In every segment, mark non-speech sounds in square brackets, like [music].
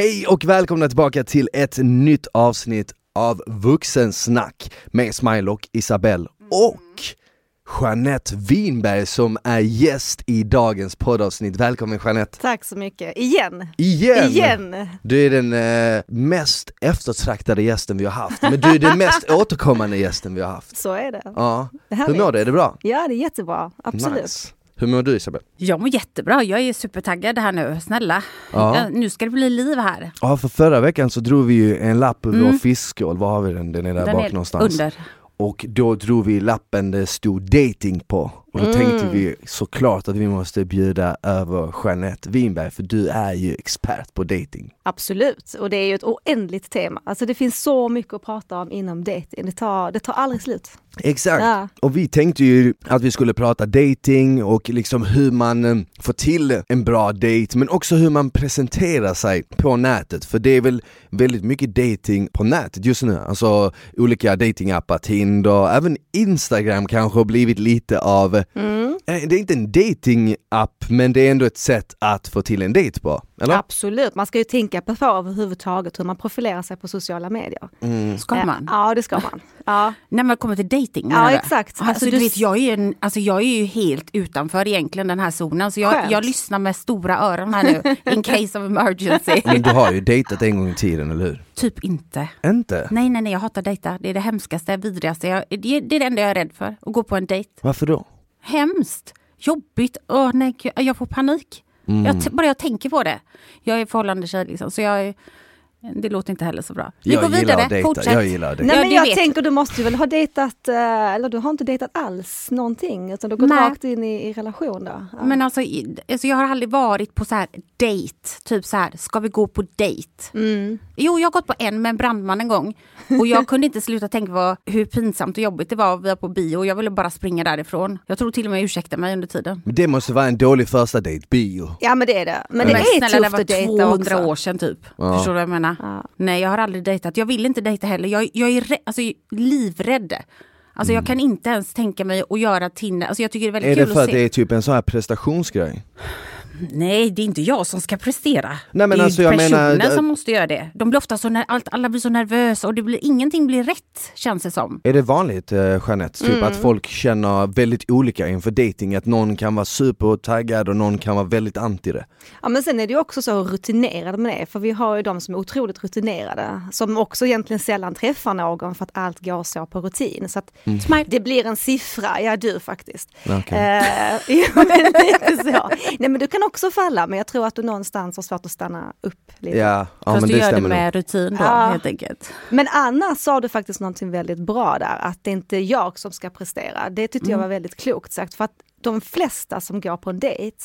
Hej och välkomna tillbaka till ett nytt avsnitt av Vuxensnack med Smile och Isabelle och Jeanette Winberg som är gäst i dagens poddavsnitt. Välkommen Jeanette! Tack så mycket, igen! Igen! Igen! Du är den eh, mest eftertraktade gästen vi har haft, men du är den mest [laughs] återkommande gästen vi har haft. Så är det. Ja. Det Hur mår du? Är det bra? Ja, det är jättebra, absolut. Nice. Hur mår du Isabelle? Jag mår jättebra, jag är supertaggad här nu, snälla. Ja. Nu ska det bli liv här. Ja, för förra veckan så drog vi ju en lapp över vår fiskskål, var har vi den? Den är där Den bak är någonstans. under. Och då drog vi lappen det stod dating på. Och då tänkte vi såklart att vi måste bjuda över Jeanette Winberg för du är ju expert på dating. Absolut, och det är ju ett oändligt tema. Alltså det finns så mycket att prata om inom dating. Det tar, det tar aldrig slut. Exakt! Ja. Och vi tänkte ju att vi skulle prata dating och liksom hur man eh, får till en bra date men också hur man presenterar sig på nätet för det är väl väldigt mycket dating på nätet just nu, alltså olika datingappar, Tinder, även Instagram kanske har blivit lite av, eh, det är inte en datingapp men det är ändå ett sätt att få till en date på, eller? Absolut, man ska ju tänka på överhuvudtaget hur man profilerar sig på sociala medier. Ska Eh, man? Ja, det ska man. Ja. När man kommer till dating Ja, exakt. Alltså, Alltså, du du vet, jag är, ju en, alltså, jag är ju helt utanför egentligen den här zonen. Så jag, jag lyssnar med stora öron här nu, [laughs] in case of emergency. Men du har ju dejtat en gång i tiden, eller hur? typ inte. Inte? Nej, nej, nej, jag hatar dejta. Det är det hemskaste, vidrigaste. Jag, det, det är det enda jag är rädd för, att gå på en dejt. Varför då? Hemskt, jobbigt, Åh, nej, jag får panik. Mm. Jag, bara jag tänker på det. Jag är förhållande tjej liksom, så jag det låter inte heller så bra. Vi Jag går gillar vidare, fortsätt. jag gillar att dejta. Nej Ja, men det jag tänker du måste väl ha dejtat, eh, eller du har inte dejtat alls någonting utan du har gått Nej. rakt in i, i relation då? Ja. Men alltså, alltså jag har aldrig varit på så här dejt, typ så här, ska vi gå på dejt? Mm. Jo, jag har gått på en med en brandman en gång och jag [laughs] kunde inte sluta tänka på hur pinsamt och jobbigt det var. Vi var på bio och jag ville bara springa därifrån. Jag tror till och med ursäkta mig under tiden. Det måste vara en dålig första dejt, bio. Ja men det är det. Men det Men är snälla, det tufft var att dejta 200 också. år sedan typ. Förstår du vad jag menar? Ja. Nej, jag har aldrig dejtat. Jag vill inte dejta heller. Jag, jag är alltså, livrädd. Alltså jag kan inte ens tänka mig att göra Tinder. Alltså jag tycker det är väldigt Är det kul för att att se. det är typ en sån här prestationsgrej? Nej, det är inte jag som ska prestera. Nej, men det är alltså, jag personen menar- som måste göra det. De blir ofta så när allt, alla blir så nervösa och det blir, ingenting blir rätt, känns det som. Är det vanligt eh, Jeanette, typ Mm. att folk känner väldigt olika inför dating Att någon kan vara supertaggad och någon kan vara väldigt anti det? Ja men sen är det ju också så rutinerade man är, för vi har ju de som är otroligt rutinerade, som också egentligen sällan träffar någon för att allt går så på rutin. Så att Smile. det blir en siffra, ja du faktiskt. Okej. Eh, [laughs] jo, men lite så. Nej men du kan också falla, men jag tror att du någonstans har svårt att stanna upp lite. Ja, ja Fast men du det gör det stämmer nog. med rutin då, Ja. helt enkelt. Men annars sa du faktiskt någonting väldigt bra där, att det inte är jag som ska prestera. Det tyckte jag Mm. var väldigt klokt sagt, för att de flesta som går på en dejt,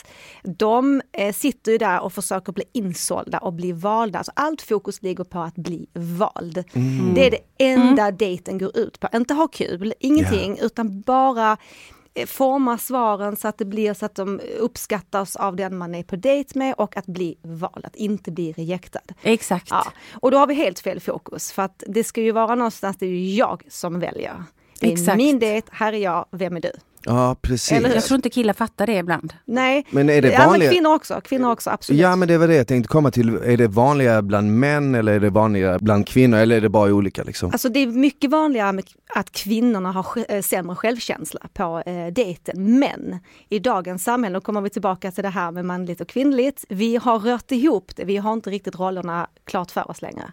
de eh, sitter ju där och försöker bli insålda och bli valda. Alltså allt fokus ligger på att bli vald. Mm. Det är det enda dejten går ut på. Inte ha kul, ingenting, utan bara forma svaren så att det blir så att de uppskattas av den man är på dejt med och att bli vald, att inte bli rejectad. Exakt. Ja, och då har vi helt fel fokus för att det ska ju vara någonstans, det är ju jag som väljer. Det är Exakt. min dejt, här är jag, vem är du? Ja precis. Eller? Jag tror inte killar fattar det ibland. Nej, Men är det ja, men vanliga- kvinnor också, kvinnor också absolut. Ja men det var det jag tänkte komma till, är det vanligare bland män eller är det vanligare bland kvinnor eller är det bara olika liksom? Alltså det är mycket vanligare att kvinnorna har eh, sämre självkänsla på eh, dejten. Men i dagens samhälle, då kommer vi tillbaka till det här med manligt och kvinnligt. Vi har rört ihop det, vi har inte riktigt rollerna klart för oss längre.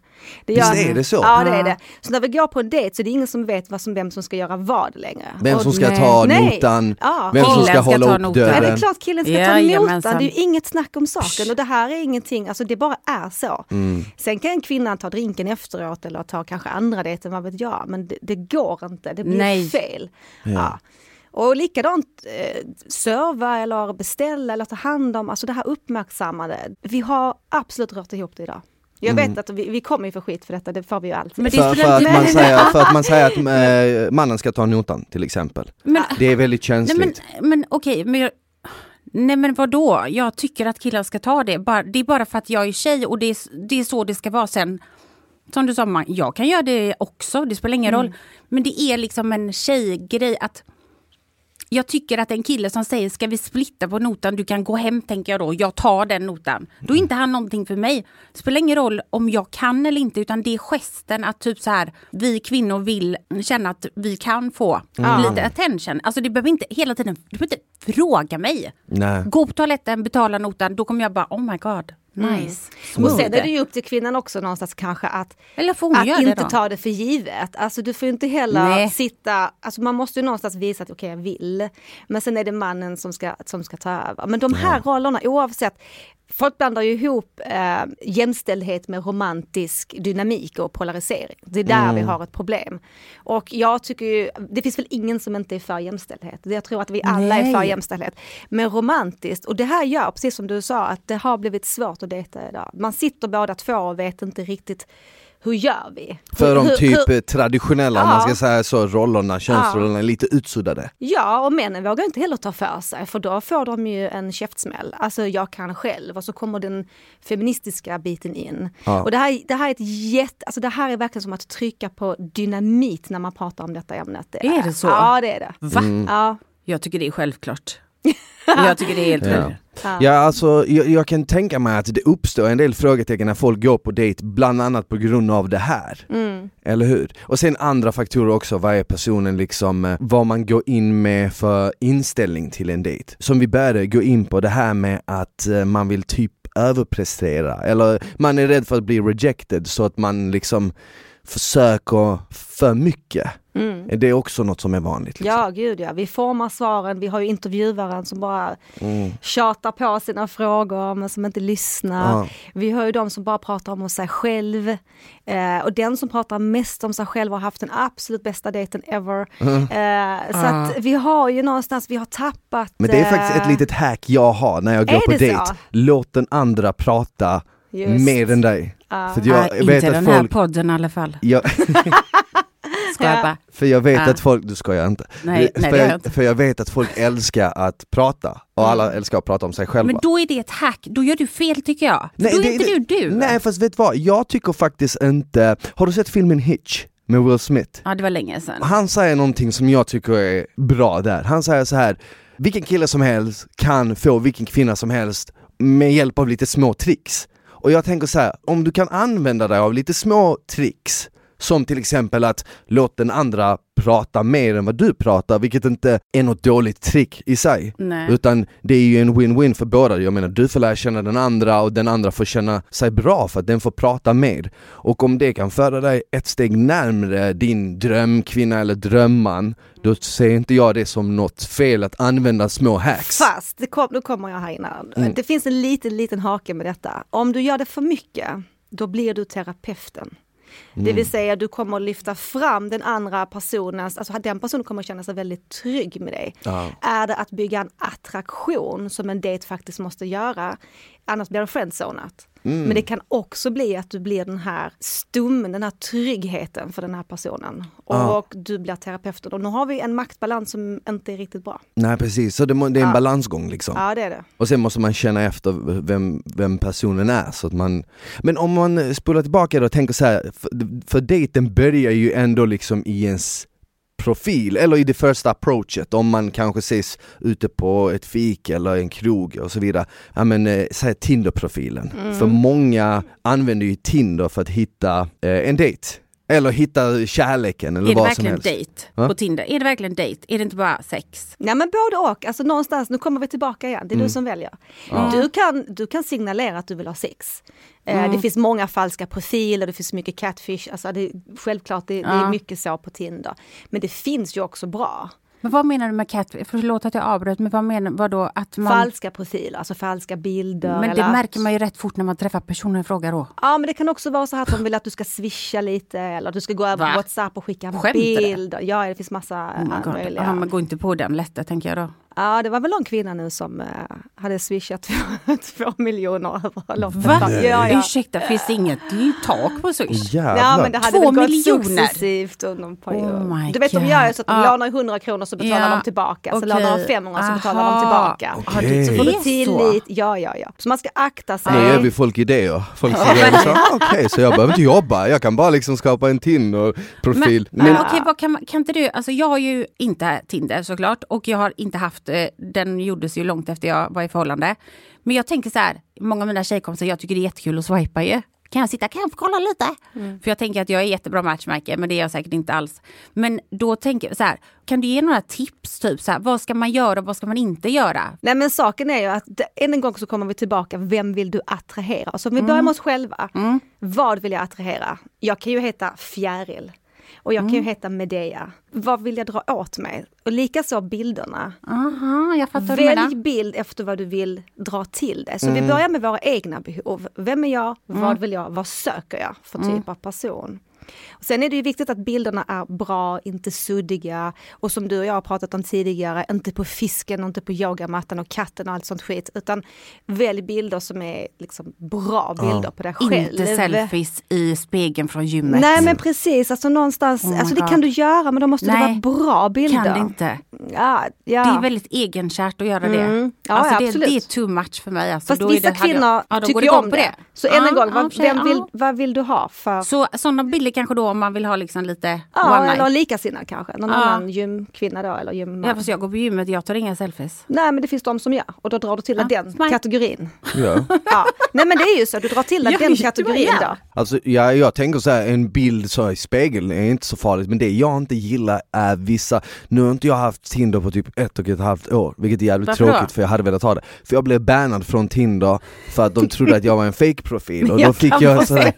Det Visst är det så? Ja det är det. Så när vi går på en dejt så är det ingen som vet vad som, vem som ska göra vad längre. Vem Och- som ska nej. ta Nej. Notan, Ja. vem som Killen ska ska hålla ta upp notan. Ja, det är dörren? klart killen ska ta notan, det är ju inget snack om saken och det här är ingenting, alltså det bara är så. Mm. Sen kan kvinnan ta drinken efteråt eller ta kanske andra dejten, vad vet jag, men det, det går inte, det blir Nej. fel. Ja. Och likadant eh, serva eller beställa eller ta hand om, alltså det här uppmärksammade. Vi har absolut rört ihop det idag. Jag Mm. vet att vi, vi kommer ju få skit för detta, det får vi ju alltid. Men det För, för, att man Nej, nej, säger, för att man säger att [laughs] eh, mannen ska ta notan till exempel. Men, Det är väldigt nej, känsligt. men, men okej, men jag, Nej men vadå? Jag tycker att killar ska ta det. Bara, det är bara för att jag är tjej och det är, det är så det ska vara sen. Som du sa, man, jag kan göra det också, det spelar ingen roll. Men det är liksom en tjejgrej att jag tycker att en kille som säger ska vi splitta på notan, du kan gå hem tänker jag då, jag tar den notan. Då är inte han någonting för mig. Det spelar ingen roll om jag kan eller inte utan det är gesten att typ så här, vi kvinnor vill känna att vi kan få lite attention. Alltså det behöver inte hela tiden, du behöver inte fråga mig. Nej. Gå på toaletten, betala notan, då kommer jag bara oh my god, nice. Och sen är det ju upp till kvinnan också någonstans kanske att, att det inte då? ta det för givet. Alltså du får inte heller Nej. sitta, alltså man måste ju någonstans visa att okej jag vill. Men sen är det mannen som ska, som ska ta över. Men de här rollerna oavsett, folk blandar ju ihop eh, jämställdhet med romantisk dynamik och polarisering. Det är där vi har ett problem. Och jag tycker ju, det finns väl ingen som inte är för jämställdhet. Jag tror att vi alla är för Nej. jämställdhet. Men romantiskt, och det här gör, precis som du sa, att det har blivit svårt att dejta idag. Man sitter båda två och vet inte riktigt hur gör vi? För hur, de hur- typ hur- traditionella, Ja. man ska säga så, rollerna, könsrollerna är lite utsuddade. Ja, och männen vågar inte heller ta för sig för då får de ju en käftsmäll. Alltså jag kan själv och så kommer den feministiska biten in. Ja. Och det här, det här är ett jätte, alltså det här är verkligen som att trycka på dynamit när man pratar om detta ämnet. Är det så? Ja, det är det. Va? Ja. Jag tycker det är självklart. [laughs] jag tycker det är helt Ja. Ja alltså jag, jag kan tänka mig att det uppstår en del frågetecken när folk går på dejt, bland annat på grund av det här. Mm. Eller hur? Och sen andra faktorer också, vad är personen liksom, eh, vad man går in med för inställning till en dejt. Som vi började gå in på det här med att eh, man vill typ överprestera, eller man är rädd för att bli rejected så att man liksom försöker för mycket. Mm. Det är också något som är vanligt. Liksom. Ja, gud ja. Vi formar svaren. Vi har ju intervjuaren som bara Mm. tjatar på sina frågor men som inte lyssnar. Ja. Vi har ju de som bara pratar om sig själv. Eh, och den som pratar mest om sig själv har haft den absolut bästa dejten ever. [laughs] Eh, så Ah. att vi har ju någonstans, vi har tappat... Men det är eh, faktiskt ett litet hack jag har när jag går på så? dejt. Låt den andra prata Just. mer än dig. Ja. För jag Nej, vet inte att den här folk, podden i alla fall. jag, [laughs] [laughs] Ska jag bara. för jag vet Ja. att folk, du ska jag inte. Nej, för, nej, jag inte. för jag vet att folk älskar att prata och alla älskar att prata om sig själva. Men då är det ett hack, då gör du fel tycker jag. För då är det- inte det- du du. Nej fast vet du vad, jag tycker faktiskt inte, har du sett filmen Hitch med Will Smith? Ja det var länge sedan. Han säger någonting som jag tycker är bra där. Han säger så här, vilken kille som helst kan få vilken kvinna som helst med hjälp av lite små tricks. Och jag tänker så här, om du kan använda dig av lite små tricks, som till exempel att låt den andra prata mer än vad du pratar, vilket inte är något dåligt trick i sig. Nej. Utan det är ju en win-win för båda. Jag menar, du får lära känna den andra och den andra får känna sig bra för att den får prata mer. Och om det kan föra dig ett steg närmre din drömkvinna eller drömman, då ser inte jag det som något fel att använda små hacks. Fast, det kom, nu kommer jag här innan. Mm. Det finns en liten, liten hake med detta. Om du gör det för mycket, då blir du terapeuten. Det Mm. vill säga du kommer att lyfta fram den andra personens, alltså den personen kommer att känna sig väldigt trygg med dig. Ja. Är det att bygga en attraktion som en dejt faktiskt måste göra, annars blir det friendzonat. Mm. Men det kan också bli att du blir den här stummen, den här tryggheten för den här personen. Och, Ja. du blir terapeuten. Och nu har vi en maktbalans som inte är riktigt bra. Nej precis, så det, det är en Ja. balansgång liksom. Ja det är det. Och sen måste man känna efter vem, vem personen är så att man Men om man spolar tillbaka då och tänker så här, för, för dejten börjar ju ändå liksom i ens profil, eller i det första approachet, om man kanske ses ute på ett fik eller en krog och så vidare. Ja men eh, säg Tinder-profilen. För många använder ju Tinder för att hitta eh, en dejt. Eller hitta kärleken eller är det vad som verkligen helst. dejt Va? på Tinder? Är det verkligen dejt? Är det inte bara sex? Nej men både och, alltså någonstans, nu kommer vi tillbaka igen, det är du som väljer. Du, kan, du kan signalera att du vill ha sex. Eh, Det finns många falska profiler, det finns mycket catfish, alltså det, självklart det, det är Ja. mycket så på Tinder. Men det finns ju också bra. Men vad menar du med cat? Förlåt att jag avbröt, men vad menar vad då att man... Falska profiler, alltså falska bilder. men det att- märker man ju rätt fort när man träffar personen i fråga då. Ja men det kan också vara så här att de vill att du ska swisha lite eller att du ska gå över Va? WhatsApp och skicka en Skämtar bild. Ja det finns massa Oh möjliga. Ja, man går inte på den lätta tänker jag då. Ja, det var väl någon kvinna nu som eh, hade swishat [laughs] två miljoner över loppet. Va? Ja, ja. Ursäkta, finns det inget tak på Swish? Ja, Jävlar. men det hade Två väl gått miljoner? successivt under en period. Oh du vet, de God. gör ju så att de Ja. lånar 100 kronor så betalar Ja, de tillbaka. Så okej. lånar de 500 så betalar de tillbaka. Ja, Okej. Så får du så. tillit. Ja, ja, ja. Så man ska akta sig. Nu ger vi folk idéer. Folk säger ah, [laughs] okej så jag behöver inte jobba, jag kan bara liksom skapa en Tinder-profil. Men, Men, men okej, vad kan, kan inte du, alltså jag har ju inte Tinder såklart och jag har inte haft, eh, den gjordes ju långt efter jag var i förhållande. Men jag tänker så här, många av mina tjejkompisar, jag tycker det är jättekul att swipa ju. Kan jag sitta, kan jag få kolla lite? För jag tänker att jag är jättebra matchmaker, men det är jag säkert inte alls. Men då tänker jag så här, kan du ge några tips? Typ så här, vad ska man göra, vad ska man inte göra? Nej men saken är ju att än en gång så kommer vi tillbaka, vem vill du attrahera? Så om vi börjar med oss själva, vad vill jag attrahera? Jag kan ju heta Fjäril och jag kan ju heta Medea. Vad vill jag dra åt mig? Och likaså bilderna. Aha, jag fattar. Välj bild efter vad du vill dra till det. Så vi börjar med våra egna behov. Vem är jag? Vad vill jag? Vad söker jag för typ av person? Och sen är det ju viktigt att bilderna är bra, inte suddiga och som du och jag har pratat om tidigare, inte på fisken och inte på yogamattan och katten och allt sånt skit. Utan välj bilder som är liksom bra bilder på dig själv. Inte selfies i spegeln från gymmet. Nej men precis, alltså någonstans, Oh alltså det kan du göra men då måste det Nej, vara bra bilder. kan det inte. Ja, ja. Det är väldigt egenkärt att göra det. Mm. Ja, alltså det, absolut. det är too much för mig. Alltså, Fast då är vissa det, hade jag- kvinnor ja, då tycker det om på det. Så än en gång, vad, vill, vad vill du ha för... Så sådana bilder kanske då om man vill ha liksom lite ja, one eller night. likasinnad kanske. Någon Ja. annan gymkvinna då eller gymman. Ja fast jag går på gymmet, jag tar inga selfies. Nej men det finns de som gör och då drar du till dig Ja, den smart. kategorin. ja. Ja. Nej men det är ju så, du drar till dig [laughs] den det, kategorin då. Alltså ja, jag tänker så här, en bild så här i spegeln är inte så farligt men det jag inte gillar är vissa, nu har inte jag haft Tinder på typ ett och ett halvt år vilket är jävligt Varför då? tråkigt för jag hade velat ha det. För jag blev bannad från Tinder för att de trodde att jag var en fake-profil och [laughs] då Jag fick jag så här,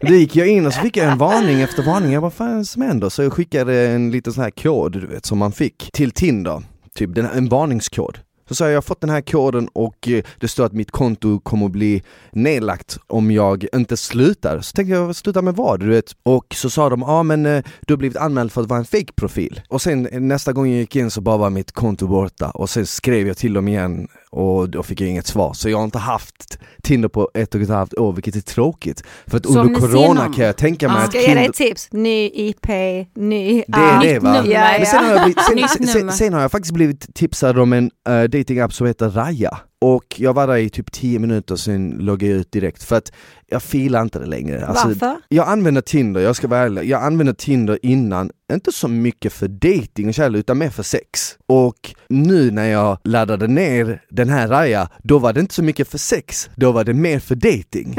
Då gick jag in och så fick jag en [laughs] varning efter varning, jag bara fan är det som händer? Så jag skickade en liten sån här kod du vet som man fick till Tinder, typ den, en varningskod. Så sa jag, jag har fått den här koden och eh, det står att mitt konto kommer att bli nedlagt om jag inte slutar. Så tänkte jag, sluta med vad? Du vet? Och så sa de, ja ah, men eh, du har blivit anmäld för att vara en fake-profil. Och sen eh, nästa gång jag gick in så bara var mitt konto borta och sen skrev jag till dem igen och då fick jag inget svar. Så jag har inte haft Tinder på ett och ett halvt år, vilket är tråkigt. För att Så om under corona kan jag tänka mig Ja. att Ska jag ge dig ett tips? Ny IP, ny... det är det va? nummer. Ja, Men sen har, jag blivit, sen, sen, sen har jag faktiskt blivit tipsad om en uh, datingapp som heter Raya och jag var där i typ 10 minuter sen loggade jag ut direkt för att jag filar inte det längre. Alltså, Varför? jag använder Tinder, jag ska vara ärlig, jag använde Tinder innan, inte så mycket för dating och kärlek utan mer för sex. Och nu när jag laddade ner den här Raya, då var det inte så mycket för sex, då var det mer för dating.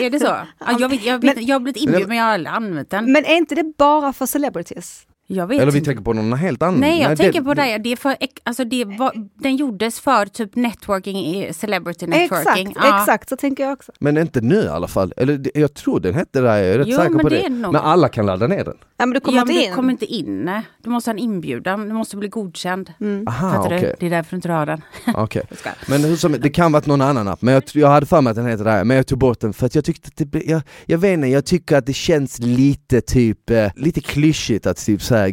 Är det så? Ja, jag, vet, jag, vet, jag har blivit inbjuden men jag har aldrig använt den. Men är inte det bara för celebrities? Jag vet Eller vi inte. tänker på någon helt annan. Nej, jag det- tänker på det. det är för, alltså det var, den gjordes för typ networking, i celebrity networking. Exakt, Ja. exakt så tänker jag också. Men inte nu i alla fall, eller det- jag tror den hette Raya, jag är rätt Jo, säker men på det det. Men alla kan ladda ner den. Ja men du kommer ja, men inte du in. kommer inte in. Du måste ha en inbjudan, du måste bli godkänd. Aha, Fattar okej. du? Det är därför du inte har den. [laughs] Ska. Men hur som, det kan varit någon annan app, men jag, jag hade för mig att den heter Raya, men jag tog bort den för att jag tyckte att det blev, jag, jag vet inte, jag tycker att det känns lite typ, eh, lite klyschigt att typ så här,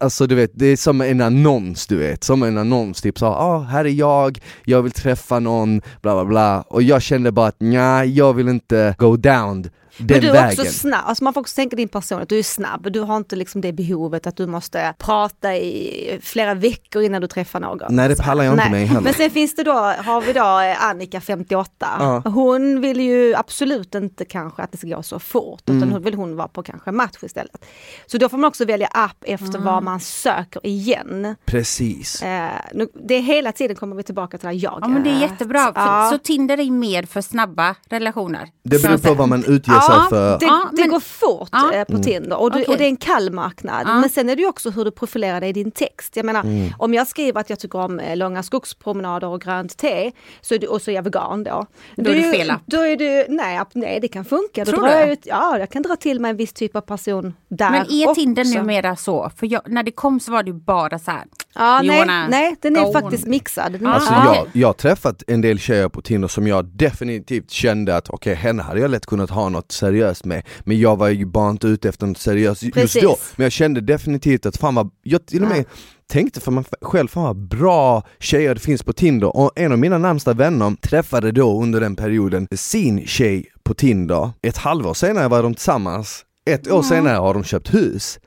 alltså du vet, det är som en annons du vet, som en annons typ så ah, här är jag, jag vill träffa någon, bla bla bla, och jag kände bara att nej, jag vill inte go down Men du är vägen. också snabb, alltså man får också tänka din personlighet, du är snabb, du har inte liksom det behovet att du måste prata i flera veckor innan du träffar någon. Nej, det pallar jag inte med heller. Men sen finns det då, har vi då eh, Annika 58, Ja. hon vill ju absolut inte kanske att det ska gå så fort, utan Mm. hon vill hon vara på kanske match istället. Så då får man också välja app efter vad man söker igen. Precis. Eh, nu, det är hela tiden kommer vi tillbaka till det här jaget. Ja men det är jättebra. Ja. Så Tinder är mer för snabba relationer. Det beror på vad man utger Ja, sig för. det, Ja, det men- går fort Ja. eh, på Tinder och, du, Okej. och det är en kall marknad. Ja. Men sen är det ju också hur du profilerar dig i din text. Jag menar, Mm. om jag skriver att jag tycker om eh, långa skogspromenader och grönt te så är du, och så är jag vegan då. Då är det ju- fel app. Då är du, nej, nej det kan funka. Då Tror drar du? jag ut, ja, jag kan dra till mig en viss typ av person där Men är Tinder också. numera så? För jag, när det kom så var det bara så här. Ja, nej, nej, den är on. faktiskt mixad. Den är Alltså jag, jag har träffat en del tjejer på Tinder som jag definitivt kände att okej, henne hade jag lätt kunnat ha något seriöst med Men jag var ju bara inte ute efter något seriöst seriös just Precis. då. Men jag kände definitivt att fan vad, jag till och med tänkte för mig själv, fan vad bra tjejer det finns på Tinder. Och en av mina närmsta vänner träffade då under den perioden sin tjej på Tinder. Ett halvår senare var de tillsammans, ett år senare har de köpt hus.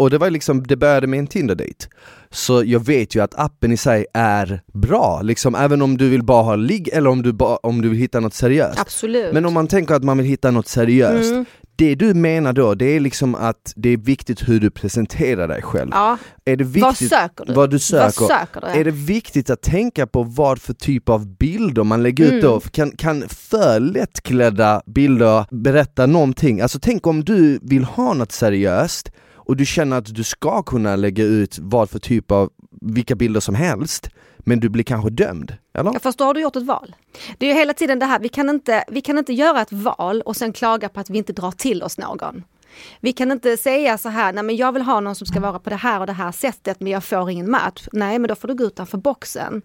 Och det var liksom, det började med en Tinder-date. Så jag vet ju att appen i sig är bra, liksom även om du vill bara ha ligg eller om du, bara, om du vill hitta något seriöst. Absolut. Men om man tänker att man vill hitta något seriöst, Mm. det du menar då, det är liksom att det är viktigt hur du presenterar dig själv. ja. Är det Vad viktigt, söker du? vad du söker? Vad söker du? Är det viktigt att tänka på vad för typ av bilder man lägger ut Mm. då? Kan, kan för lättklädda bilder berätta någonting? Alltså tänk om du vill ha något seriöst och du känner att du ska kunna lägga ut vad för typ av, vilka bilder som helst, men du blir kanske dömd, eller? Jag förstår, har du gjort ett val? Det är ju hela tiden det här, vi kan, inte, vi kan inte göra ett val och sen klaga på att vi inte drar till oss någon. Vi kan inte säga så här, nej men jag vill ha någon som ska vara på det här och det här sättet men jag får ingen match. Nej men då får du gå utanför boxen.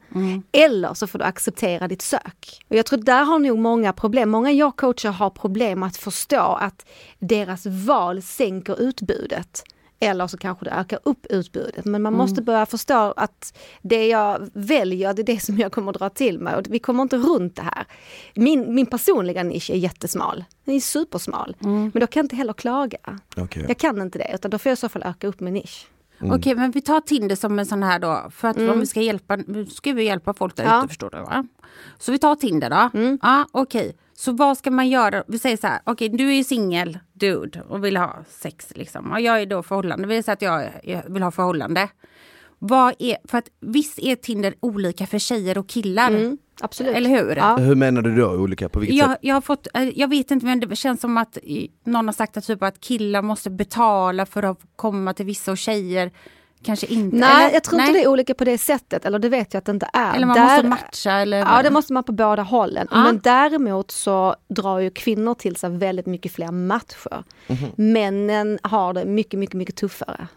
Eller så får du acceptera ditt sök. Och jag tror där har nog många problem. Många jag coachar har problem att förstå att deras val sänker utbudet. Eller så kanske det ökar upp utbudet. Men man måste börja förstå att det jag väljer, det är det som jag kommer att dra till mig. Och vi kommer inte runt det här. Min, min personliga nisch är jättesmal. Den är supersmal. Men då kan jag inte heller klaga. Okej. Jag kan inte det, utan då får jag i så fall öka upp min nisch. Okej, men vi tar Tinder som en sån här då. För att om vi ska hjälpa, nu ska vi hjälpa folk där Ja. ute förstår du va? Så vi tar Tinder då. Ja, okej. Så vad ska man göra? Vi säger så här, okej du är singel dude och vill ha sex liksom. Och jag är då förhållande, vi säger att jag, jag vill ha förhållande. Vad är, för att visst är Tinder olika för tjejer och killar? Mm, absolut. Eller hur? Ja. Hur menar du då olika, på vilket Jag, sätt? jag, har fått, eh, jag vet inte men det känns som att någon har sagt att, typ att killar måste betala för att komma till vissa och tjejer kanske inte. Nej, eller, jag tror inte det är olika på det sättet, eller det vet jag att det inte är. Eller man Där- måste matcha eller? Ja, det måste man på båda hållen. Ja. Men däremot så drar ju kvinnor till sig väldigt mycket fler matcher. Mhm. Männen har det mycket, mycket, mycket tuffare.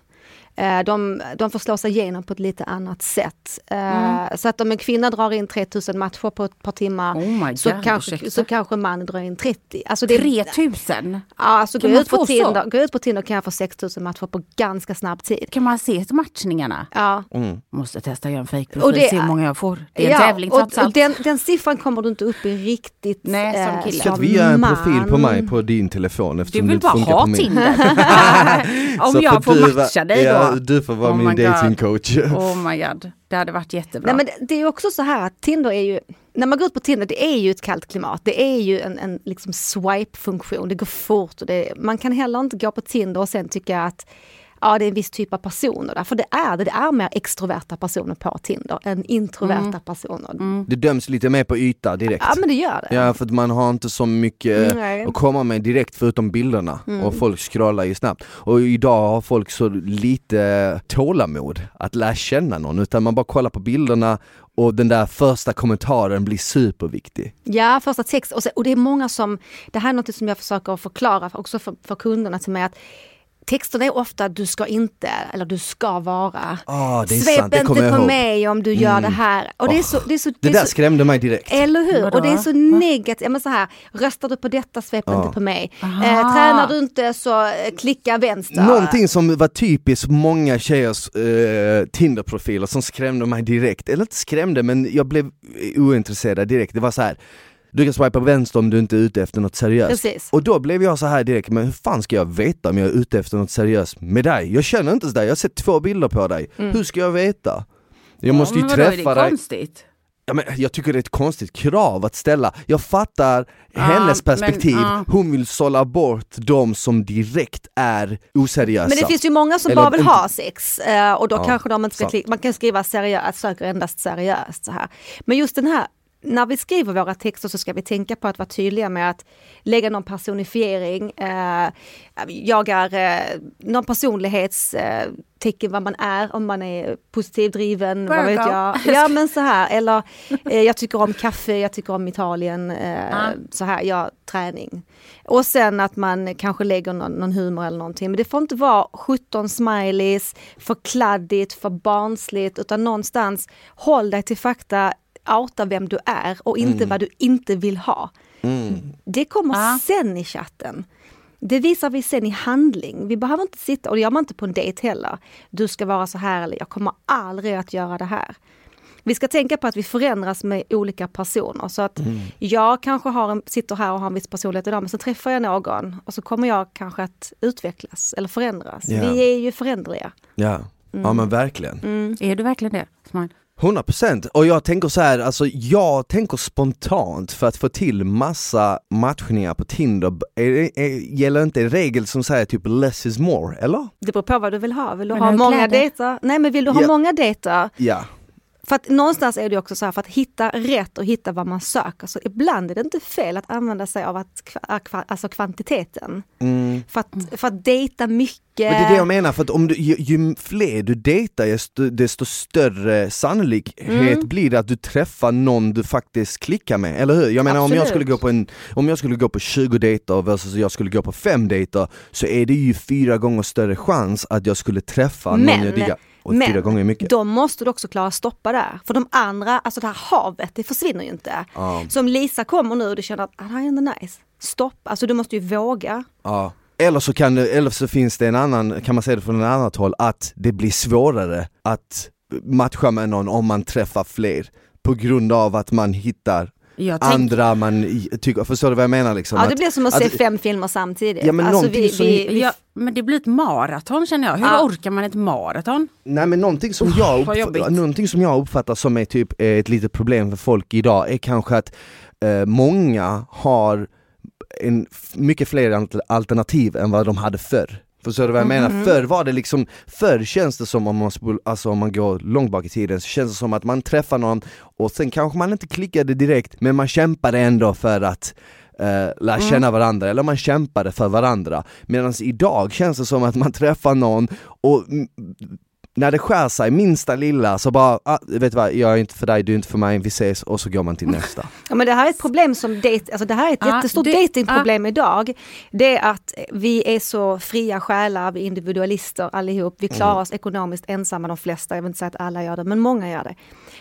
Eh, De, de får slå sig igenom på ett lite annat sätt. Eh, Mm. Så att om en kvinna drar in 3000 matcher på ett par timmar Oh my så, God, kanske, ursäkta. så kanske man drar in 30. Alltså det, är- 3000? Ja, alltså Kan gå man ut, på? Tinder, gå ut på Tinder kan jag få 6000 matcher på ganska snabb tid. Kan man se matchningarna? Ja. Måste testa att göra en Och fejkprofil, det- se hur många jag får. Det är en ja, tävling och, trots allt. och den, den siffran kommer du inte upp i riktigt Nej, som eh, kille. Ska vi göra en profil på mig på din telefon Du eftersom det vill inte bara funkar ha på min? Tinder. [laughs] [laughs] Om Så jag får du matcha dig då. Ja, du får vara Oh min datingcoach. Oh my god, det hade varit jättebra. Nej, men det, det är ju också så här att Tinder är ju, när man går ut på Tinder, det är ju ett kallt klimat. Det är ju en, en liksom swipe-funktion, det går fort. Och det, man kan heller inte gå på Tinder och sen tycka att ja, det är en viss typ av personer där. För det är det, det är mer extroverta personer på Tinder än introverta Mm. personer. Det döms lite mer på yta direkt. Ja men det gör det. Ja för att man har inte så mycket Nej. att komma med direkt förutom bilderna Mm. och folk scrollar ju snabbt. Och idag har folk så lite tålamod att lära känna någon utan man bara kollar på bilderna och den där första kommentaren blir superviktig. Ja, första text. Och, så, och det är många som, det här är något som jag försöker förklara också för, för kunderna till mig att texterna är ofta du ska inte, eller du ska vara. Ah, det är Svep sant, det kommer inte jag på ihåg. mig om du gör det här. Och det är så, det är så, Det det är där så skrämde mig direkt. eller hur? Vadå? Och det är så negativt. Ja, men så här, röstar du på detta, svep Ja. inte på mig. Eh, tränar du inte så eh, klicka vänster. Någonting som var typiskt många tjejers eh, Tinder-profiler som skrämde mig direkt, eller inte skrämde men jag blev ointresserad direkt, det var så här. Du kan swipa vänster om du inte är ute efter något seriöst. Precis. Och då blev jag så här direkt, men hur fan ska jag veta om jag är ute efter något seriöst med dig? Jag känner inte dig, jag har sett två bilder på dig. Mm. Hur ska jag veta? Jag måste ju men träffa är det dig. konstigt? Ja, men jag tycker det är ett konstigt krav att ställa. Jag fattar hennes men, perspektiv, ja. hon vill sålla bort de som direkt är oseriösa. Men det finns ju många som Eller bara vill inte- ha sex eh, och då Ja, kanske de inte ska klicka, man kan skriva seriöst, söker endast seriöst så här. Men just den här, när vi skriver våra texter så ska vi tänka på att vara tydliga med att lägga någon personifiering, eh, jag är eh, någon personlighetstecken eh, vad man är, om man är positiv, driven, vad vet jag. [laughs] Ja men så här, eller eh, jag tycker om kaffe, jag tycker om Italien, Ja. så här, ja, träning. Och sen att man kanske lägger någon, någon humor eller någonting. Men det får inte vara 17 smileys, för kladdigt, för barnsligt, utan någonstans håll dig till fakta, outa vem du är och inte vad du inte vill ha. Mm. Det kommer Ja. sen i chatten. Det visar vi sen i handling. Vi behöver inte sitta, och det gör man inte på en dejt heller. Du ska vara så här eller jag kommer aldrig att göra det här. Vi ska tänka på att vi förändras med olika personer. Så att Mm. jag kanske har en, sitter här och har en viss personlighet idag men så träffar jag någon och så kommer jag kanske att utvecklas eller förändras. Ja. Vi är ju föränderliga. Ja, ja men verkligen. Är du verkligen det? Smile? 100% och jag tänker så här, alltså jag tänker spontant för att få till massa matchningar på Tinder, är, det- är, gäller inte en regel som säger typ less is more, eller? Det beror på vad du vill ha. Vill du Vill ha många dejter? Nej men vill du ha Ja. många dejter? Ja. För att någonstans är det också så här, för att hitta rätt och hitta vad man söker, så ibland är det inte fel att använda sig av att, kva- alltså kvantiteten. Mm. För att, för att dejta mycket. Men det är det jag menar, för att om du, ju, ju fler du dejtar desto, desto större sannolikhet Mm. blir det att du träffar någon du faktiskt klickar med, eller hur? Jag menar om jag skulle gå på en, om jag skulle gå på 20 dejter versus jag skulle gå på 5 dejter så är det ju fyra gånger större chans att jag skulle träffa någon Men- jag diggar. Men gånger är mycket. då måste du också klara att stoppa där. För de andra, alltså det här havet, det försvinner ju inte. Ja. Så om Lisa kommer nu och du känner att ah, det här är ändå nice. Stopp, alltså du måste ju våga. Ja. Eller så, kan det, eller så finns det en annan, kan man säga det från ett annat håll, att det blir svårare att matcha med någon om man träffar fler på grund av att man hittar Jag tänk, andra man tycker, förstår du vad jag menar liksom? Ja Att- det blir som att, att- se fem filmer samtidigt. Ja, men alltså, någonting som- ja, men det blir ett maraton känner jag. Hur Ja. orkar man ett maraton? Nej men någonting som, jag vad uppf- jobbigt. någonting som jag uppfattar som är typ eh, ett litet problem för folk idag är kanske att eh, många har en, mycket fler alt- alternativ än vad de hade förr. Förstår du vad jag Mhm. menar? Förr var det liksom, förr känns det som om man, alltså om man går långt bak i tiden, så känns det som att man träffar någon och sen kanske man inte klickade direkt men man kämpade ändå för att eh, lära Mm. känna varandra, eller man kämpade för varandra. Medan idag känns det som att man träffar någon och mm, när det skär sig minsta lilla så bara, ah, vet du vad, jag är inte för dig, du är inte för mig, vi ses och så går man till nästa. [laughs] Ja, men det här är ett problem som date, alltså det här är ett Ja, jättestort det- datingproblem idag. Det är att vi är så fria själar, vi är individualister allihop. Vi klarar oss ekonomiskt ensamma de flesta, jag vill inte säga att alla gör det, men många gör det.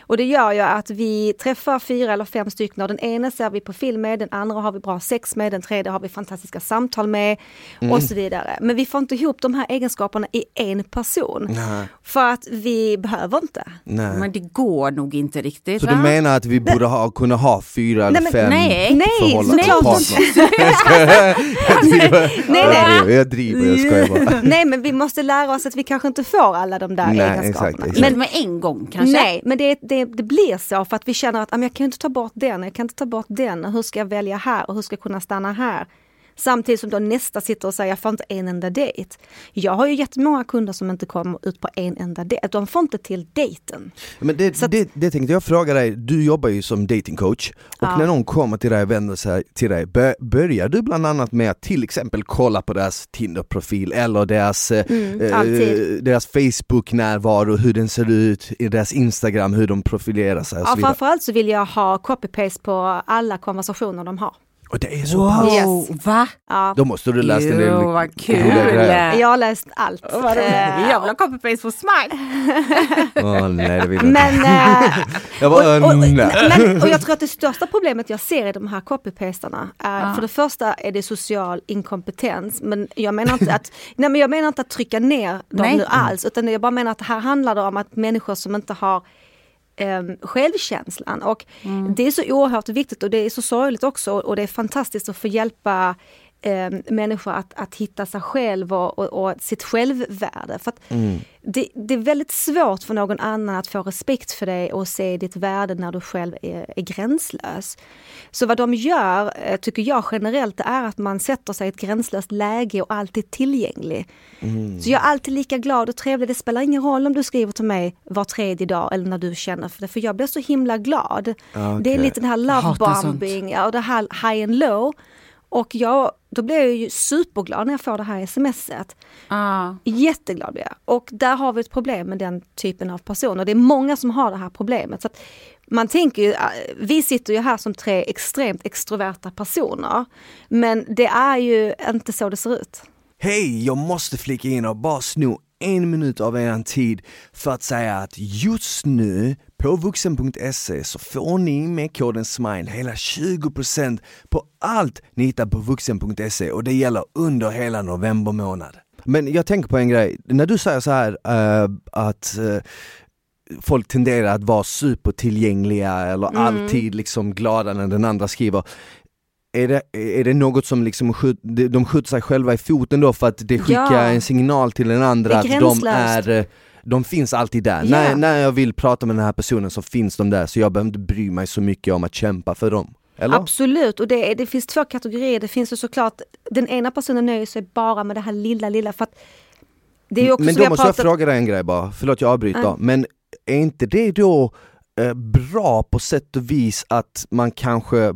Och det gör ju att vi träffar fyra eller fem stycken och den ena ser vi på film med, den andra har vi bra sex med, den tredje har vi fantastiska samtal med och så vidare. Men vi får inte ihop de här egenskaperna i en person. Nej. För att vi behöver inte. Nej. Men det går nog inte riktigt. Så va? du menar att vi borde ha, kunna ha fyra eller Nej, fem nej, nej, förhållanden, [laughs] [laughs] Nej, jag nej. driver, jag driver, jag skojar bara. [laughs] Nej men vi måste lära oss att vi kanske inte får alla de där Nej, egenskaperna. exakt, exakt. Men Men, med en gång kanske? nej, men det, det, det blir så för att vi känner att ah, jag kan inte ta bort den, jag kan inte ta bort den, hur ska jag välja här och hur ska jag kunna stanna här? Samtidigt som då nästa sitter och säger jag får inte en enda dejt. Jag har ju jättemånga kunder som inte kommer ut på en enda dejt, de får inte till dejten. Men det, Så att- det, det tänkte jag fråga dig, du jobbar ju som datingcoach och Ja. när någon kommer till dig och vänder sig till dig, bör, börjar du bland annat med att till exempel kolla på deras Tinder-profil eller deras, eh, Mm, eh, deras Facebook-närvaro, hur den ser ut, i deras Instagram, hur de profilerar sig och så Ja, vidare. framförallt så vill jag ha copy-paste på alla konversationer de har. Och det är så Wow, pass. Yes. va? Ja, Då måste du läsa en del Jo, vad kul! jag har läst allt. Jag vill ha copy-paste på smile. [laughs] Åh, nej, det vill jag inte. Men, eh, Jag och, bara, och, nej. men, och jag tror att det största problemet jag ser i de här copy-pastarna är, Ja. för det första är det social inkompetens, men jag menar inte att, nej men jag menar inte att trycka ner dem Nej. nu alls, utan jag bara menar att här handlar det om att människor som inte har um, självkänslan. Och det är så oerhört viktigt och det är så sorgligt också och det är fantastiskt att få hjälpa um, människor att, att hitta sig själv och, och, och sitt självvärde. För att det, det är väldigt svårt för någon annan att få respekt för dig och se ditt värde när du själv är, är gränslös. Så vad de gör, eh, tycker jag generellt, är att man sätter sig i ett gränslöst läge och alltid är tillgänglig. Så jag är alltid lika glad och trevlig. Det spelar ingen roll om du skriver till mig var tredje dag eller när du känner för det, för jag blir så himla glad. Det är lite den här love bombing ja, och det här high and low. Och jag, då blir jag ju superglad när jag får det här smset. Ah. Jätteglad blir jag. Och där har vi ett problem med den typen av personer. Det är många som har det här problemet. Så att man tänker ju, äh, vi sitter ju här som tre extremt extroverta personer. Men det är ju inte så det ser ut. Hej, jag måste flika in och bara sno en minut av er tid för att säga att just nu på vuxen.se så får ni med koden SMILE hela 20% på allt ni hittar på vuxen.se och det gäller under hela november månad. Men jag tänker på en grej, när du säger så här uh, att uh, folk tenderar att vara supertillgängliga eller mm. alltid liksom glada när den andra skriver. Är det, är det något som liksom skjut, de skjuter sig själva i foten då för att det skickar ja. en signal till den andra att de är eh, de finns alltid där. Yeah. När, när jag vill prata med den här personen så finns de där så jag behöver inte bry mig så mycket om att kämpa för dem. Eller? Absolut, och det, det finns två kategorier. Det finns ju såklart, den ena personen nöjer sig bara med det här lilla, lilla för det är också Men då jag måste pratat... jag fråga dig en grej bara, förlåt jag avbryter. Mm. Men är inte det då eh, bra på sätt och vis att man kanske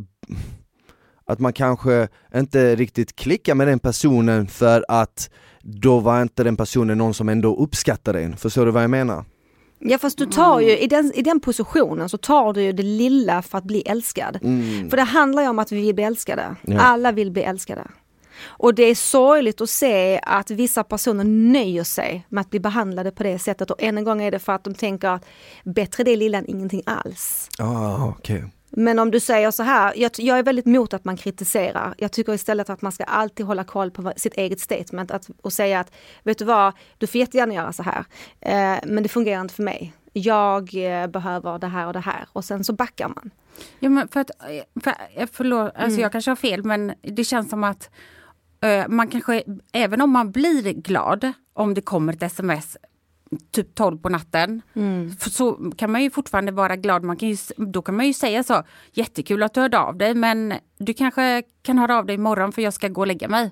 att man kanske inte riktigt klickar med den personen för att då var inte den personen någon som ändå uppskattar en. Förstår du vad jag menar? Ja fast du tar ju, i den, i den positionen så tar du ju det lilla för att bli älskad. Mm. För det handlar ju om att vi vill bli älskade. Ja. Alla vill bli älskade. Och det är sorgligt att se att vissa personer nöjer sig med att bli behandlade på det sättet och än en gång är det för att de tänker att bättre det lilla än ingenting alls. Ah, okay. Men om du säger så här, jag, jag, är väldigt emot att man kritiserar. Jag tycker istället att man ska alltid hålla koll på sitt eget statement att, och säga att, vet du vad, du får jättegärna göra så här, eh, men det fungerar inte för mig. Jag eh, behöver det här och det här och sen så backar man. Ja, men för att, för, förlåt, alltså mm. jag kanske har fel men det känns som att eh, man kanske, även om man blir glad om det kommer ett sms typ 12 på natten. Mm. Så kan man ju fortfarande vara glad. Man kan ju, då kan man ju säga så, jättekul att du hörde av dig men du kanske kan höra av dig imorgon för jag ska gå och lägga mig.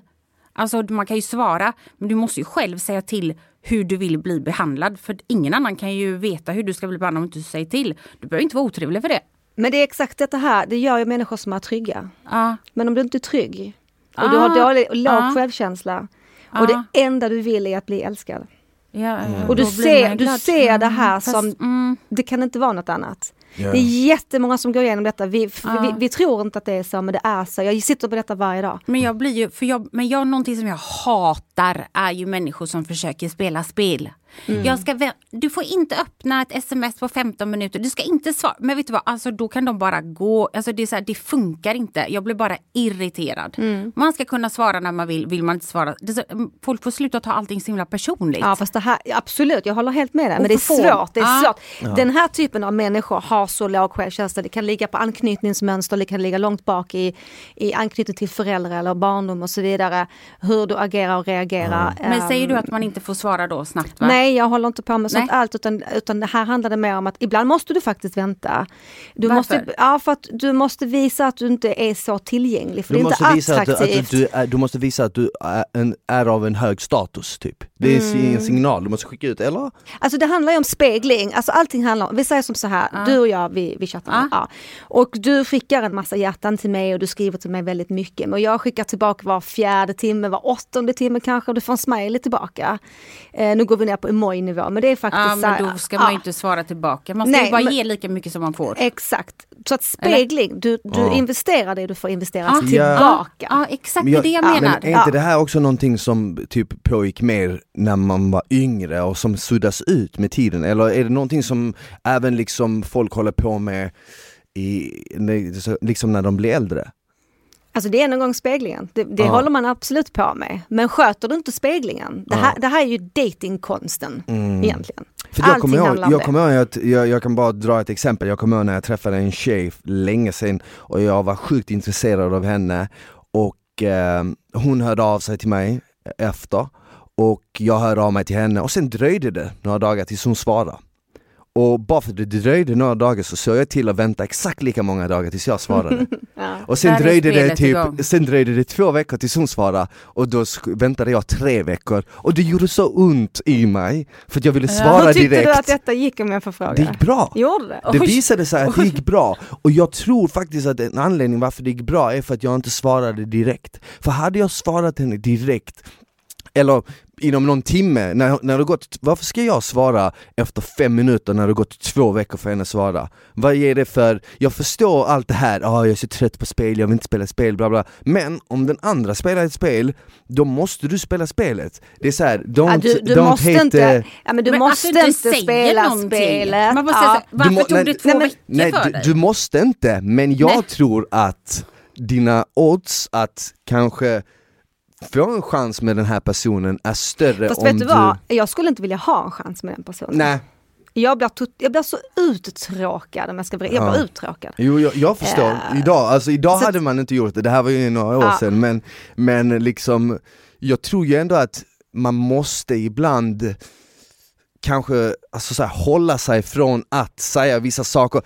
Alltså man kan ju svara, men du måste ju själv säga till hur du vill bli behandlad. För ingen annan kan ju veta hur du ska bli behandlad om du inte säger till. Du behöver inte vara otrevlig för det. Men det är exakt detta här, det gör ju människor som är trygga. Ja. Men om du inte är trygg och du har dålig, låg ja. självkänsla och det enda du vill är att bli älskad. Ja, mm. Och du ser, du ser det här mm, som, mm. det kan inte vara något annat. Yeah. Det är jättemånga som går igenom detta. Vi, ja. vi, vi, tror inte att det är så, men det är så. Jag sitter på detta varje dag. Men jag blir ju, för jag, men jag, någonting som jag hatar är ju människor som försöker spela spel. Mm. Jag ska, du får inte öppna ett sms på 15 minuter, du ska inte svara. Men vet du vad, alltså, då kan de bara gå. Alltså, det, är så här, det funkar inte. Jag blir bara irriterad. Mm. Man ska kunna svara när man vill, vill man inte svara. Så, folk får sluta ta allting så himla personligt. Ja fast det här, absolut, jag håller helt med dig. Men det är svårt. Det är svårt. Ja. Den här typen av människor har så låg självkänsla. Det kan ligga på anknytningsmönster, det kan ligga långt bak i, i anknytning till föräldrar eller barndom och så vidare. Hur du agerar och reagerar. Mm. Men säger du att man inte får svara då snabbt? Va? Nej, jag håller inte på med sånt allt utan, utan det här handlade mer om att ibland måste du faktiskt vänta. Du Varför? Måste, ja, för att du måste visa att du inte är så tillgänglig. För du det är inte visa attraktivt. Att du, att du, du måste visa att du är, en, är av en hög status typ. Det är mm. en signal du måste skicka ut, eller? Alltså det handlar ju om spegling, alltså allting handlar om, vi säger som så här, ah. du och jag vi, vi chattar. Ah. Ja. Och du skickar en massa hjärtan till mig och du skriver till mig väldigt mycket. Och jag skickar tillbaka var fjärde timme, var åttonde timme kanske och du får en smiley tillbaka. Eh, nu går vi ner på emoj-nivå men det är faktiskt ja, men då ska man ju inte svara tillbaka, man ska Nej, ju bara men, ge lika mycket som man får. Exakt, så att spegling, du, du ja. investerar det du får investera ah. tillbaka. Ja, ah, exakt men jag, det är det jag menar. Men är inte det här också någonting som typ pågick mer när man var yngre och som suddas ut med tiden? Eller är det någonting som även liksom folk håller på med i, liksom när de blir äldre? Alltså det är en gång speglingen, det, det håller man absolut på med. Men sköter du inte speglingen, det här, det här är ju datingkonsten mm. egentligen. För jag kommer ihåg, jag kommer ihåg att, jag, jag, kan bara dra ett exempel, jag kommer ihåg när jag träffade en tjej länge sedan och jag var sjukt intresserad av henne och eh, hon hörde av sig till mig efter och jag hörde av mig till henne och sen dröjde det några dagar tills hon svarade. Och bara för att det dröjde några dagar så såg jag till att vänta exakt lika många dagar tills jag svarade. [laughs] ja. Och sen dröjde, det typ, sen dröjde det två veckor tills hon svarade och då väntade jag tre veckor och det gjorde så ont i mig för att jag ville svara direkt. Hur tyckte du att detta gick om jag får fråga? Det gick bra. Gjorde det? Det visade sig att det gick bra och jag tror faktiskt att en anledning varför det gick bra är för att jag inte svarade direkt. För hade jag svarat henne direkt eller inom någon timme, när, när det gått, varför ska jag svara efter fem minuter när det gått två veckor för henne att svara? Vad ger det för, jag förstår allt det här, ah, jag är så trött på spel, jag vill inte spela spel, bla bla Men om den andra spelar ett spel, då måste du spela spelet. Det är såhär, don't, Ja, du, du don't måste hate inte, ja, men du Men måste att du inte spela någonting. spelet. Man måste Ja. säga, varför må- tog nej, det två nej, veckor Nej, för du, dig? du måste inte, men jag Nej. tror att dina odds att kanske få en chans med den här personen är större Fast om vet du vad, jag skulle inte vilja ha en chans med den personen. Nej, Jag, blir tot- jag blir så uttråkad om jag ska vara, jag blir Ja. uttråkad. jo jag, jag förstår. Eh, Idag, alltså idag hade man inte gjort det, det här var ju några år Ja. sedan men, men liksom, jag tror ju ändå att man måste ibland kanske alltså så här, hålla sig från att säga vissa saker.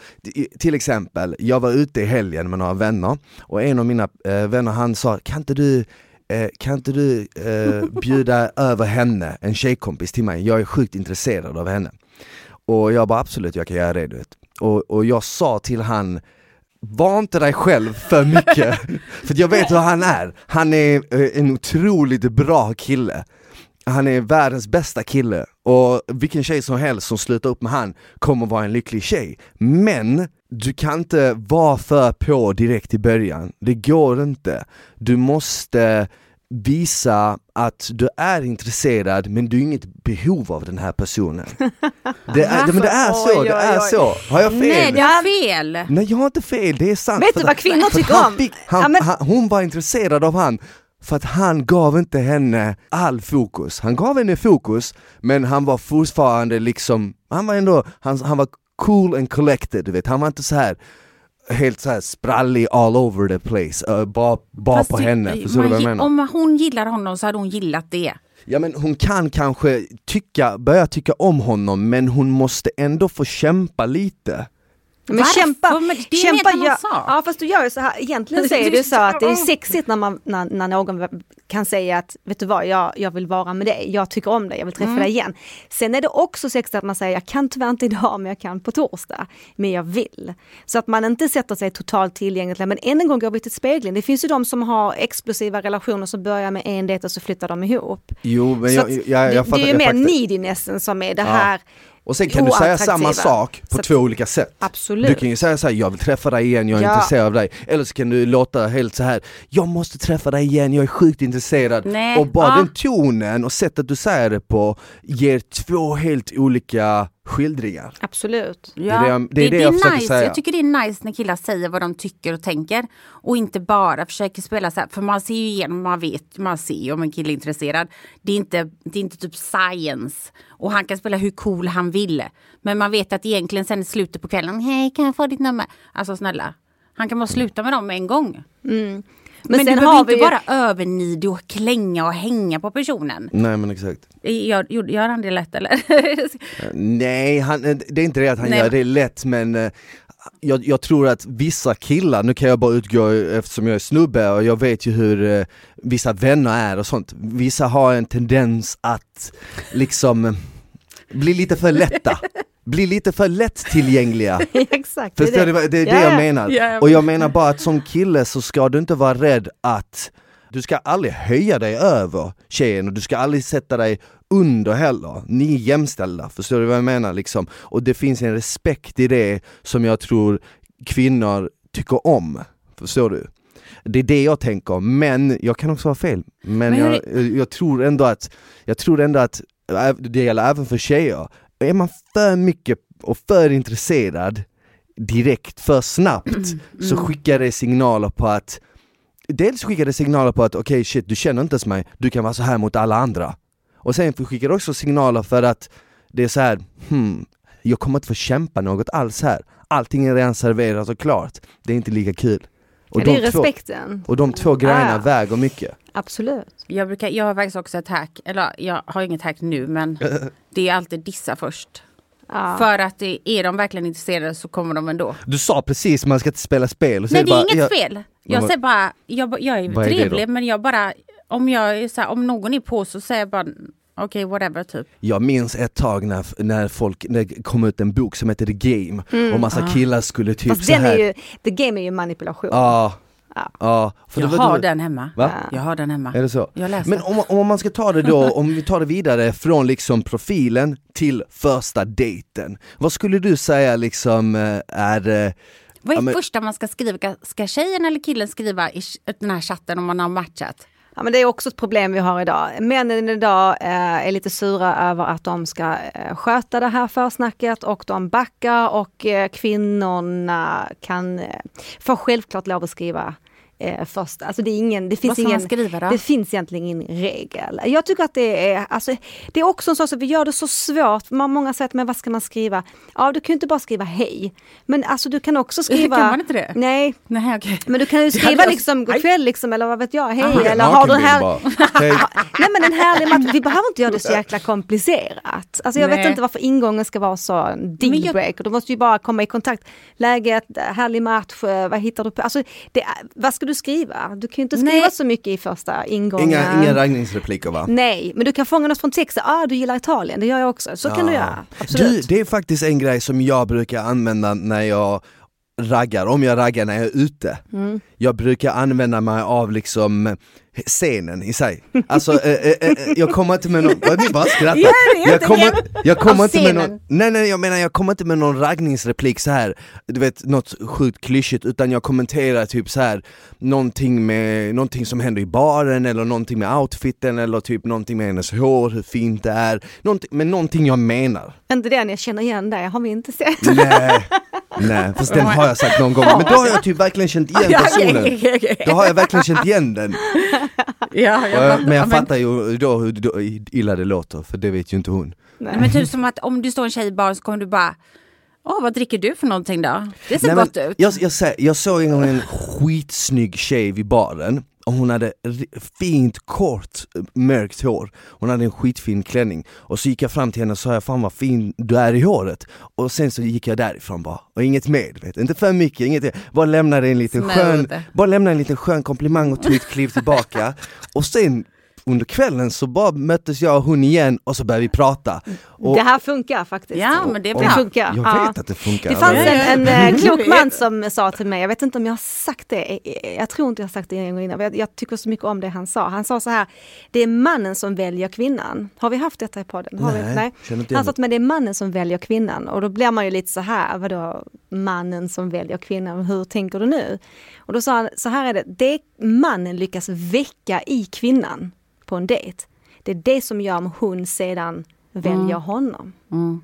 Till exempel, jag var ute i helgen med några vänner och en av mina eh, vänner han sa, kan inte du eh, kan inte du eh, bjuda över henne, en tjejkompis till mig, jag är sjukt intresserad av henne. Och jag bara absolut, jag kan göra det du vet. Och, och jag sa till han, var inte dig själv för mycket, [laughs] för jag vet hur han är. Han är eh, en otroligt bra kille. Han är världens bästa kille och vilken tjej som helst som slutar upp med han kommer vara en lycklig tjej. Men du kan inte vara för på direkt i början, det går inte. Du måste visa att du är intresserad men du har inget behov av den här personen. [laughs] Det är, men det är så, Oj, det oj, är så. Har jag fel? Nej, du har fel! Nej jag har inte fel, det är sant. Vet du vad kvinnor tycker han om? Fick, han, Ja, men- han, hon var intresserad av han för att han gav inte henne all fokus. Han gav henne fokus, men han var fortfarande liksom, han var ändå, han, han var cool and collected, du vet. Han var inte så här helt så här sprallig all over the place, uh, bara, bara på det- henne. Förstår du vad jag menar? Om hon gillar honom så hade hon gillat det. Ja men hon kan kanske tycka, börja tycka om honom, men hon måste ändå få kämpa lite. Men Varför? kämpa, Men det kämpa gör. Ja fast du gör ju så här, egentligen så är det ju så att det är sexigt när, man, när, när någon kan säga att vet du vad, jag, jag vill vara med dig, jag tycker om dig, jag vill träffa Mm. dig igen. Sen är det också sexigt att man säger, jag kan tyvärr inte idag men jag kan på torsdag, men jag vill. Så att man inte sätter sig totalt tillgängligt, men än en gång går vi till spegeln. Det finns ju de som har explosiva relationer som börjar med en dejt och så flyttar de ihop. Jo men jag, att jag, jag, det, jag fattar, det är ju jag mer fattar. needinessen som är det Ja. Och sen kan du säga samma sak på Så två olika sätt. Absolut. Du kan ju säga så här, jag vill träffa dig igen, jag är Ja. intresserad av dig. Eller så kan du låta helt så här, jag måste träffa dig igen, jag är sjukt intresserad. Nej, och bara ja. den tonen och sättet du säger det på ger två helt olika skildringar. Absolut. är det jag- det är det jag försöker nice. säga. Jag tycker det är nice när killar säger vad de tycker och tänker och inte bara försöker spela så här, för man ser ju igenom, man vet, man ser ju om en kille är intresserad. Det är inte, det är inte typ science och han kan spela hur cool han vill. Men man vet att egentligen sen i slutet på kvällen, hej kan jag få ditt nummer? Alltså snälla, han kan bara sluta med dem med en gång. Men, Men, du sen behöver har inte vi ju, bara övernidig och klänga och hänga på personen. Nej men exakt. Gör, gjorde- gör han det lätt eller? [laughs] Nej, han, det är inte det att han Nej, gör det lätt men eh, jag, jag tror att vissa killar, nu kan jag bara utgå eftersom jag är snubbe och jag vet ju hur eh, vissa vänner är och sånt, vissa har en tendens att liksom eh, bli lite för lätta, [laughs] bli lite för lättillgängliga. [laughs] exakt. det är Förstår det. du? vad- Det är det jag ja. menar. Jag Och jag menar bara att som kille så ska du inte vara rädd att du ska aldrig höja dig över tjejen och du ska aldrig sätta dig under heller. Ni är jämställda, förstår du vad jag menar? Liksom? Och det finns en respekt i det som jag tror kvinnor tycker om. Förstår du? Det är det jag tänker, men jag kan också vara fel. Men, Men jag, jag tror ändå att, jag tror ändå att, det gäller även för tjejer, är man för mycket och för intresserad direkt, för snabbt, så skickar det signaler på att Dels skickar det signaler på att okej shit, du känner inte ens mig, du kan vara så här mot alla andra. Och sen skickar det också signaler för att det är så här, hmm, jag kommer inte få kämpa något alls här. Allting är redan serverat och klart, det är inte lika kul. Och, Ja, det är de, två, respekten. och de två grejerna Ja. väger mycket. Absolut. Jag, brukar, jag har faktiskt också ett hack, eller jag har inget hack nu men [laughs] det är alltid dissa först. Ja. För att det, är de verkligen intresserade så kommer de ändå. Du sa precis man ska inte spela spel och så Nej det är bara, inget jag, fel. Jag säger bara, jag, jag är det trevlig men jag bara, om jag är så här, om någon är på så säger jag bara okej whatever typ. Jag minns ett tag när, när folk, när det kom ut en bok som hette The Game och massa killar skulle typ Mm. Fast så den här, är ju, the game är ju manipulation. Ja, Ja, för Jag det har det var- den hemma. Va? Jag har den hemma. Är det så? Jag läser. Men om, om man ska ta det då, om vi tar det vidare från liksom profilen till första dejten. Vad skulle du säga liksom eh, är eh, Vad är Ja, men- första man ska skriva? Ska tjejen eller killen skriva i den här chatten om man har matchat? Ja, men det är också ett problem vi har idag. Männen idag eh, är lite sura över att de ska eh, sköta det här försnacket och de backar och eh, kvinnorna kan eh, få självklart lov att skriva eh, först. Alltså det, är ingen, det, finns ingen, skriva det finns egentligen ingen regel. Jag tycker att det är, alltså, det är också en sak att vi gör det så svårt. Man, många säger att men vad ska man skriva? Ja du kan ju inte bara skriva hej. Men alltså du kan också [laughs] skriva... Kan man inte det? Nej, Nej, okej. men du kan ju [laughs] skriva jag- liksom god kväll liksom, eller vad vet jag, hej Skicka eller har du här... [laughs] Nej men en härlig match, vi behöver inte göra det så jäkla komplicerat. Alltså jag vet Nej. inte varför ingången ska vara så dealbreaker. Du måste ju bara komma i kontakt. Läget, härlig match, eh, vad hittar du på? Alltså, det, vad ska du skriva? Du kan ju inte skriva Nej. så mycket i första ingången. inga, inga raggningsrepliker va? Nej, men du kan fånga något från texten. Ah, du gillar Italien, det gör jag också. Så kan du göra. Du, Absolut. det är faktiskt en grej som jag brukar använda när jag raggar, om jag raggar när jag är ute. Mm. Jag brukar använda mig av liksom scenen i sig. Alltså eh, eh, eh, jag kommer inte med någon, ni bara skrattar. Jag kommer, jag kommer inte med någon, nej nej jag menar jag kommer inte med någon raggningsreplik så här du vet något sjukt klyschigt utan jag kommenterar typ så här någonting med, någonting som händer i baren eller någonting med outfiten eller typ någonting med hennes hår, hur fint det är, någonting, men någonting jag menar. Inte den jag känner igen dig, har vi inte sett. Nej, nej, fast den har jag sagt någon gång, men då har jag typ verkligen känt igen personen. [laughs] Då har jag verkligen känt igen den. [laughs] Ja, jag men jag men- fattar ju då hur illa det låter, för det vet ju inte hon. Nej, Men typ som att om du står en tjej i baren så kommer du bara Åh, vad dricker du för någonting då? Det ser Nej, men gott ut. Jag, jag, jag såg en gång en skitsnygg tjej vid baren hon hade fint kort mörkt hår, hon hade en skitfin klänning. Och så gick jag fram till henne och sa jag, fan vad fin du är i håret. Och sen så gick jag därifrån bara. Och inget mer, vet. inte för mycket, inget, bara lämnade en liten skön, bara lämnade en liten skön komplimang och tog ett kliv tillbaka. [laughs] Och sen under kvällen så bara möttes jag och hon igen och så började vi prata. Och, Det här funkar faktiskt. Ja, men det är bra. Det funkar. Jag ja. vet att det funkar. Det fanns en, en eh, klok man som sa till mig, jag vet inte om jag har sagt det, jag tror inte jag har sagt det en gång innan, men jag, jag tycker så mycket om det han sa. Han sa så här, det är mannen som väljer kvinnan. Har vi haft detta i podden? Har Nej, vi? inte Han sa att men det är mannen som väljer kvinnan och då blir man ju lite så här, vadå mannen som väljer kvinnan, hur tänker du nu? Och då sa han, så här är det, det mannen lyckas väcka i kvinnan på en dejt, det är det som gör om hon sedan väljer honom. Mm.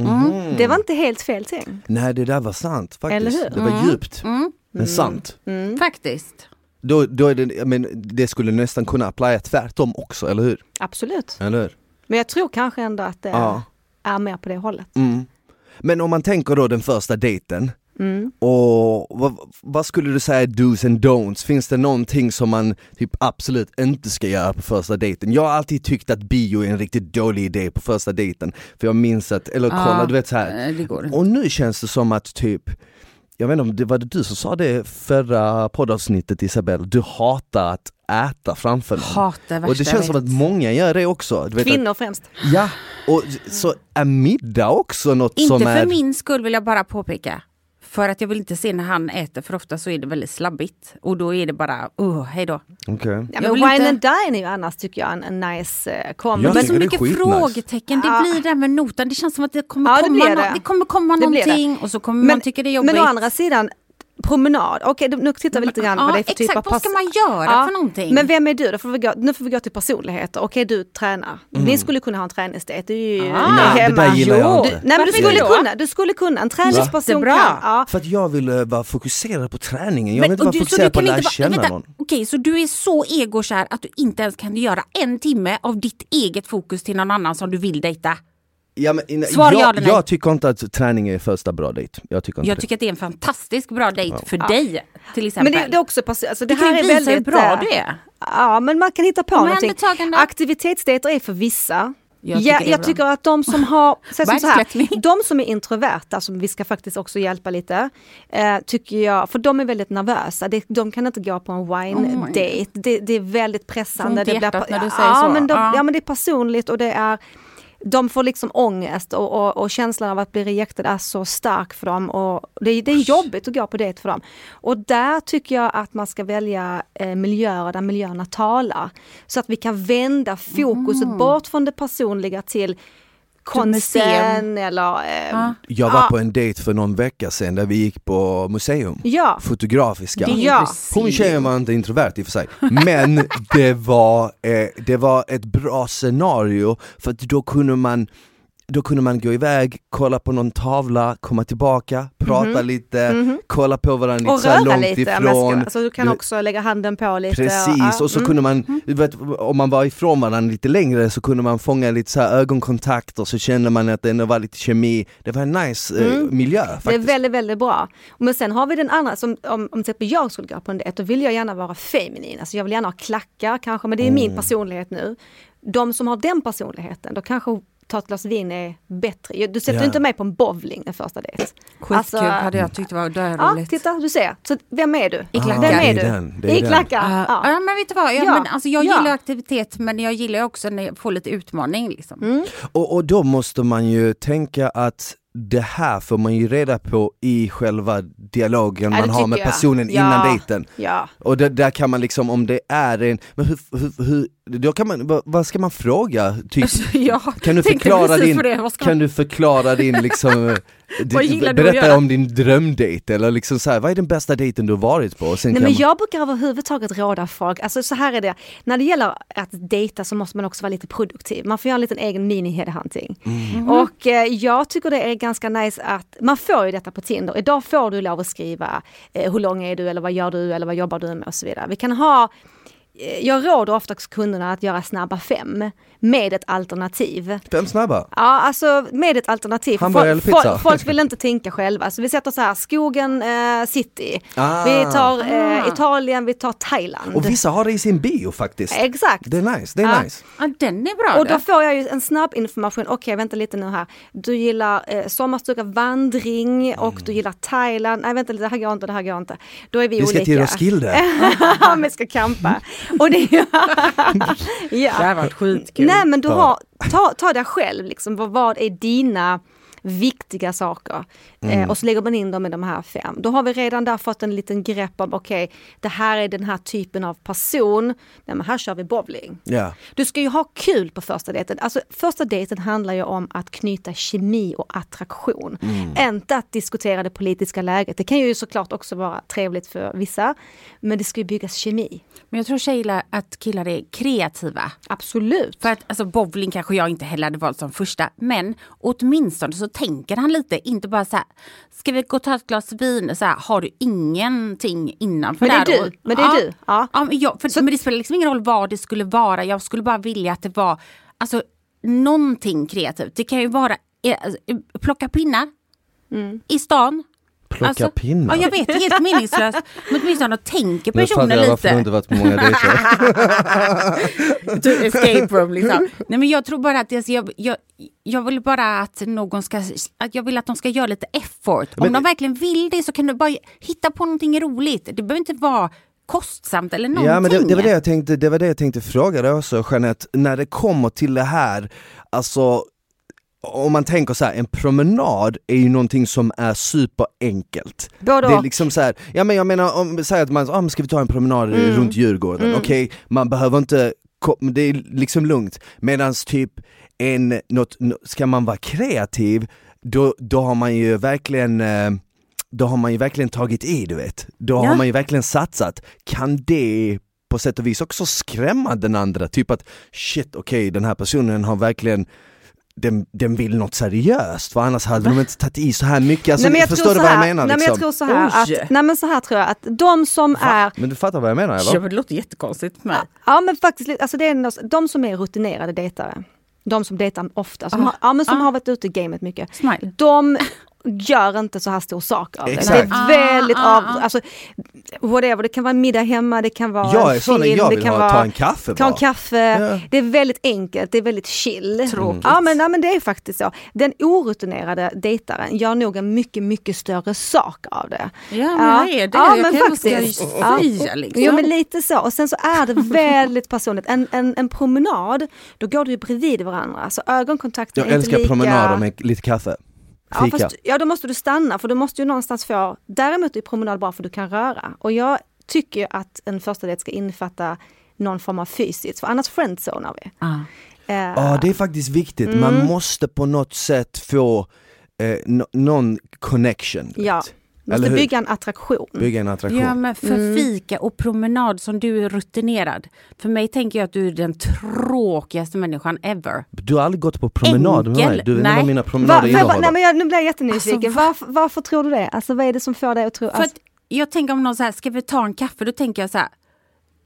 Mhm. Det var inte helt fel tänkt. Nej det där var sant faktiskt, Eller hur? det var djupt Mm. men sant. Faktiskt. Då, då är det, men det skulle nästan kunna applya tvärtom också, eller hur? Absolut. Eller hur? Men jag tror kanske ändå att det Ja. är mer på det hållet. Mm. Men om man tänker då den första dejten, Mm. och vad, vad skulle du säga är do's and don'ts? Finns det någonting som man typ absolut inte ska göra på första dejten? Jag har alltid tyckt att bio är en riktigt dålig idé på första dejten, för jag minns att, eller kolla Ja, du vet så här. inte. Och nu känns det som att typ jag vet inte om det var det du som sa det förra poddavsnittet Isabelle, du hatar att äta framför någon. Hatar och det känns som att många gör det också. Du vet Kvinnor främst. Att, ja, och så är middag också något Inte som för är... min skull vill jag bara påpeka. För att jag vill inte se när han äter, för ofta så är det väldigt slabbigt. Och då är det bara, oh, hej då. Okej. Ja, men wine inte- and dine är ju annars tycker jag en, en nice eh, kombo. Men så det är mycket skitnice. frågetecken, det Ja. blir det här med notan. Det känns som att det kommer Ja, det komma, blir nå- det. det kommer komma Det det. någonting och så kommer man tycka det är jobbigt. men å andra sidan, promenad, okej nu tittar vi lite grann Ja, vad det är för exakt. typ av Vad ska pass- man göra för någonting? Men vem är du? Då får vi gå, nu får vi gå till personligheter. Okej du tränar. Ni skulle kunna ha en träningsdate. Du är ju Ah. Nej, det där gillar jag inte. Du, nej men du skulle kunna, du skulle kunna. En träningsperson kan. Ja. För att jag vill eh, vara fokuserad på träningen, jag Men- vill inte vara du- fokuserad på att lära känna vänta, någon. Okej, så du är så egokär att du inte ens kan göra en timme av ditt eget fokus till någon annan som du vill dejta? Ja, men, Svar ja jag, eller nej? jag tycker inte att träning är första bra dejt. Jag tycker inte Jag det. tycker att det är en fantastisk bra dejt för dig till exempel. Men det, det är också perso- alltså det Du kan här ju är visa väldigt... hur bra eh, du är. Ja men man kan hitta på någonting. Omhändertagande. Aktivitetsdejter är för vissa. Jag ja, tycker är jag tycker att de som har, [laughs] så som så här, de som är introverta, som vi ska faktiskt också hjälpa lite, eh, tycker jag, för de är väldigt nervösa, det, de kan inte gå på en Oh wine my date, det, det är väldigt pressande. I det hjärtat när du ja, säger så. Men de, Ja. ja men det är personligt och det är de får liksom ångest och, och, och känslan av att bli rejected är så stark för dem och det, det är jobbigt att gå på dejt för dem. Och där tycker jag att man ska välja eh, miljöer där miljöerna talar. Så att vi kan vända fokuset Mm. bort från det personliga till konsten eller... Eh, Ja. Jag var Ja. på en dejt för någon vecka sedan där vi gick på museum, ja. fotografiska. Det Ja. Hon tjejen var inte introvert i och för sig, men det var, eh, det var ett bra scenario för att då kunde man då kunde man gå iväg, kolla på någon tavla, komma tillbaka, prata lite, kolla på varandra lite Mhm. Och så här röra långt lite. ifrån. Alltså, du kan Du- också lägga handen på lite. Precis, och så mm. kunde man, du vet, om man var ifrån varandra lite längre så kunde man fånga lite så här ögonkontakt och så kände man att det ändå var lite kemi. Det var en nice eh, miljö faktiskt. Mm. Det är väldigt, väldigt bra. Men sen har vi den andra, som, om, om till exempel jag skulle gå på en dejt, då vill jag gärna vara feminin. Alltså jag vill gärna ha klackar kanske, men det är min personlighet nu. De som har den personligheten, då kanske ta ett glas vin är bättre. Du sätter Ja. inte mig på en bowling en första dejt. Skitkul Alltså, hade jag tyckt var Ja, roligt. titta du ser. Så vem är du? I klackar. Vem det är du? den, det är I klackar. Ja. Ja. ja men vet du vad, ja, Ja. Men, alltså, jag Ja. gillar aktivitet men jag gillar också när jag får lite utmaning. Liksom. Mm. Och, och då måste man ju tänka att det här får man ju reda på i själva dialogen Ja, det man har med tycker jag. personen Ja. innan dejten. Ja. Och det, där kan man liksom, om det är en, men hur, hur, hur då kan man, vad, vad ska man fråga? Typ, jag kan du förklara din, på det. Ska kan du förklara din liksom, [laughs] Vad di- gillar du att berätta om din drömdejt eller liksom så här, vad är den bästa dejten du har varit på? Och sen Nej, men man, jag brukar överhuvudtaget råda folk, alltså så här är det, när det gäller att dejta så måste man också vara lite produktiv. Man får göra en liten egen mini headhunting. Mm. Och eh, jag tycker det är ganska nice att, man får ju detta på Tinder, idag får du lov att skriva eh, hur lång är du eller vad gör du eller vad jobbar du med och så vidare. Vi kan ha jag råder ofta kunderna att göra snabba fem med ett alternativ. fem snabba? Ja, alltså med ett alternativ. Folk, folk, folk vill inte tänka själva. Så vi sätter så här, skogen, eh, city. Ah. Vi tar eh, Italien, vi tar Thailand. Och vissa har det i sin bio faktiskt. Exakt. Det är nice, det är Ja. nice. Ja, den är bra. Och då det. får jag ju en snabb information. Okej, vänta lite nu här. Du gillar eh, sommarstuga, vandring och Mm. du gillar Thailand. Nej, vänta lite, det här går inte, det här går inte. Då är vi, Vi ska olika. till Roskilde. [laughs] vi ska campa. Och det, ja. [laughs] Det här varit skitkul. Nej men du har, ta, ta dig själv liksom, vad, vad är dina viktiga saker? Eh, och så lägger man in dem i de här fem. Då har vi redan där fått en liten grepp om, okej, det här är den här typen av person. Nej men här kör vi bowling. Ja. Du ska ju ha kul på första dejten. Alltså första dejten handlar ju om att knyta kemi och attraktion. Inte att diskutera det politiska läget. Det kan ju såklart också vara trevligt för vissa. Men det ska ju byggas kemi. Men jag tror tjejer att killar är kreativa. Absolut. För att alltså, bowling kanske jag inte heller hade valt som första. Men åtminstone så tänker han lite, inte bara så här, ska vi gå och ta ett glas vin? Så här, har du ingenting innanför Men det är där? du, men det är du. Ja. Ja, men, jag, för, men det spelar liksom ingen roll vad det skulle vara. Jag skulle bara vilja att det var alltså, någonting kreativt. Det kan ju vara eh, alltså, plocka pinnar Mm. i stan. Plocka pinnar? Ja, jag vet, det helt meningslöst. Men åtminstone tänker Nu personen jag varför du lite. inte varit på många dejter. [laughs] Escape room liksom. Nej men jag tror bara att alltså, jag, jag, jag vill bara att någon ska, att jag vill att de ska göra lite effort. Om Men- de verkligen vill det så kan du bara hitta på någonting roligt. Det behöver inte vara kostsamt eller någonting. Ja men det, det, var det, jag tänkte, det var det jag tänkte fråga dig också Jeanette, när det kommer till det här, alltså om man tänker så här, en promenad är ju någonting som är superenkelt. Både Det är liksom så här, ja men jag menar om, säg att man, ah, ska vi ta en promenad Mm. runt Djurgården, okej, man behöver inte, det är liksom lugnt. Medan typ en, något, nå- ska man vara kreativ, då, då har man ju verkligen eh, då har man ju verkligen tagit i du vet, då Ja. har man ju verkligen satsat. Kan det på sätt och vis också skrämma den andra? Typ att shit okej den här personen har verkligen den, den vill något seriöst för annars hade de inte tagit i så här mycket. Alltså, nej, men jag förstår tror du vad jag menar? Nej, men liksom? jag tror så här att, nej men så här tror jag att de som är, Men du fattar vad jag menar Ja, eller? men det låter jättekonstigt för mig. ja men faktiskt, alltså det är de som är rutinerade dejtare, de som dejtar ofta, som, Ah. har, ja, men som Ah. har varit ute i gamet mycket. Smile. De, gör inte så här stor sak av det. Det är väldigt Ah, ah, av, ah. alltså, whatever, det kan vara en middag hemma, det kan vara Jag en är film, jag det kan ha, vara ta en kaffe Ta en kaffe, Ja. det är väldigt enkelt, det är väldigt chill. Tråkigt. Ja men, ja men det är faktiskt så. Den orutinerade dejtaren gör nog en mycket, mycket större sak av det. Ja, men jag är det. Ja, jag men kan faktiskt. ska Ja. fria liksom. Jo men lite så. Och sen så är det väldigt [laughs] personligt. En, en, en promenad, då går du ju bredvid varandra. Så ögonkontakten Jag är inte älskar lika... promenader med lite kaffe. Ja, Fika. fast, ja då måste du stanna för du måste ju någonstans få, däremot är promenad bra för du kan röra. Och jag tycker ju att en första dejt ska innefatta någon form av fysiskt, för annars friendzonar vi. Ah. Eh, Ja det är faktiskt viktigt, Mm. man måste på något sätt få eh, någon connection. Ja. vet. Måste bygga en attraktion. Bygga en attraktion. Ja men för Mm. fika och promenad som du är rutinerad. För mig tänker jag att du är den tråkigaste människan ever. Du har aldrig gått på promenad med Enkel. mig, du vet inte Nej. vad mina Va, promenader bara, innehåller. nej, men jag, nu blir jag jättenyfiken. Alltså, va- varför, varför tror du det? Alltså vad är det som får dig att tro? För Alltså, att jag tänker om någon så här, ska vi ta en kaffe? Då tänker jag så här.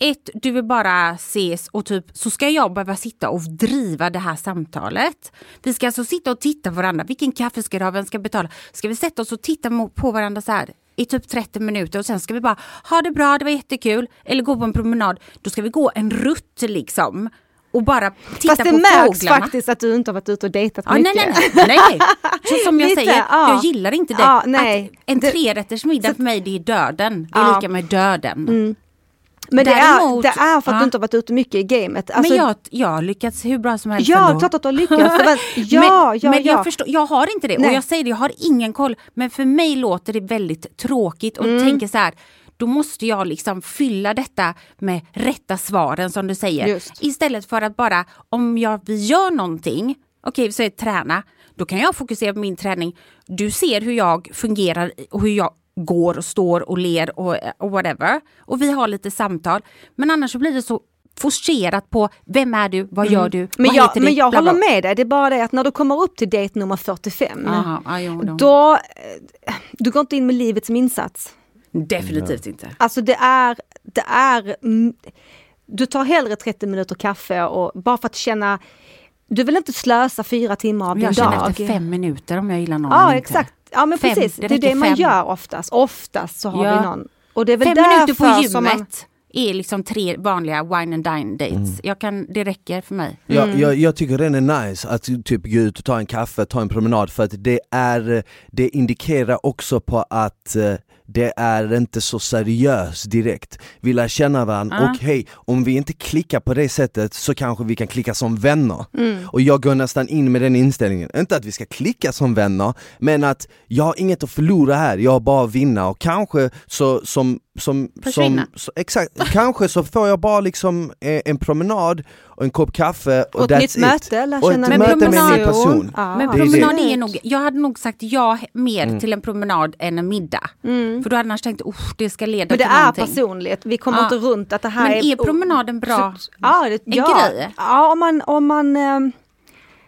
Ett, du vill bara ses och typ så ska jag behöva sitta och driva det här samtalet. Vi ska alltså sitta och titta på varandra. Vilken kaffe ska du ha? Vem ska betala? Ska vi sätta oss och titta på varandra så här i typ 30 minuter och sen ska vi bara ha det bra, det var jättekul. Eller gå på en promenad. Då ska vi gå en rutt liksom. Och bara titta fast det på märks fåglarna. faktiskt att du inte har varit ute och dejtat Ja, mycket. nej, nej, nej. Så som jag [laughs] Lite, säger, ja. jag gillar inte det. Ja. Att en trerätters middag för mig det är döden. Det är. Mm. lika med döden. Men det, Däremot- är, det är för att ja. du inte har varit ute mycket i gamet. Alltså, men jag, jag har lyckats hur bra som helst ja, ändå. klart att du har lyckats. Det [laughs] Ja, men ja, men ja. jag förstår, jag har inte det. Nej. Och jag säger det, jag har ingen koll. Men för mig låter det väldigt tråkigt och Mm. tänker så här, då måste jag liksom fylla detta med rätta svaren som du säger. Just. Istället för att bara, om jag, vi gör någonting, okej vi säger träna, då kan jag fokusera på min träning. Du ser hur jag fungerar och hur jag går och står och ler och, och whatever. Och vi har lite samtal. Men annars blir det så forcerat på vem är du, vad gör du, Mm. men vad jag, heter men ditt, jag håller med dig, det är bara det att när du kommer upp till dejt nummer 45, Aha, då. då, eh, du går inte in med livet som insats. Definitivt inte. Alltså det är, det är, du tar hellre 30 minuter kaffe och bara för att känna, du vill inte slösa fyra timmar av din Jag känner dag. efter fem minuter om jag gillar någon Ja exakt, ja men Fem, precis, det det, är det man fem. gör oftast. Oftast så har Ja. vi någon. Och det är väl Fem minuter på som man, gymmet är liksom tre vanliga wine and dine dates. Mm. Jag kan, det räcker för mig. Jag, Mm. jag, jag tycker den är nice att typ gå ut och ta en kaffe, ta en promenad för att det är, det indikerar också på att eh, det är inte så seriöst direkt. Vi lär känna varandra Ja. och hej, om vi inte klickar på det sättet så kanske vi kan klicka som vänner. Mm. Och jag går nästan in med den inställningen, inte att vi ska klicka som vänner, men att jag har inget att förlora här, jag har bara att vinna och kanske så som som, som, så, exakt, kanske så får jag bara liksom eh, en promenad och en kopp kaffe och, och ett that's nytt it. möte, lära Och ett Men möte med en ny promenad- person. Ja. Men Det är det. promenad är nog, jag hade nog sagt ja mer Mm. till en promenad än en middag. För då hade jag annars tänkt, oh, det ska leda Men det till är någonting. personligt, vi kommer Ja. inte runt att det här Men är... är promenaden bra? Så- Ja, det, En ja. grej? Ja, om man, om man ehm,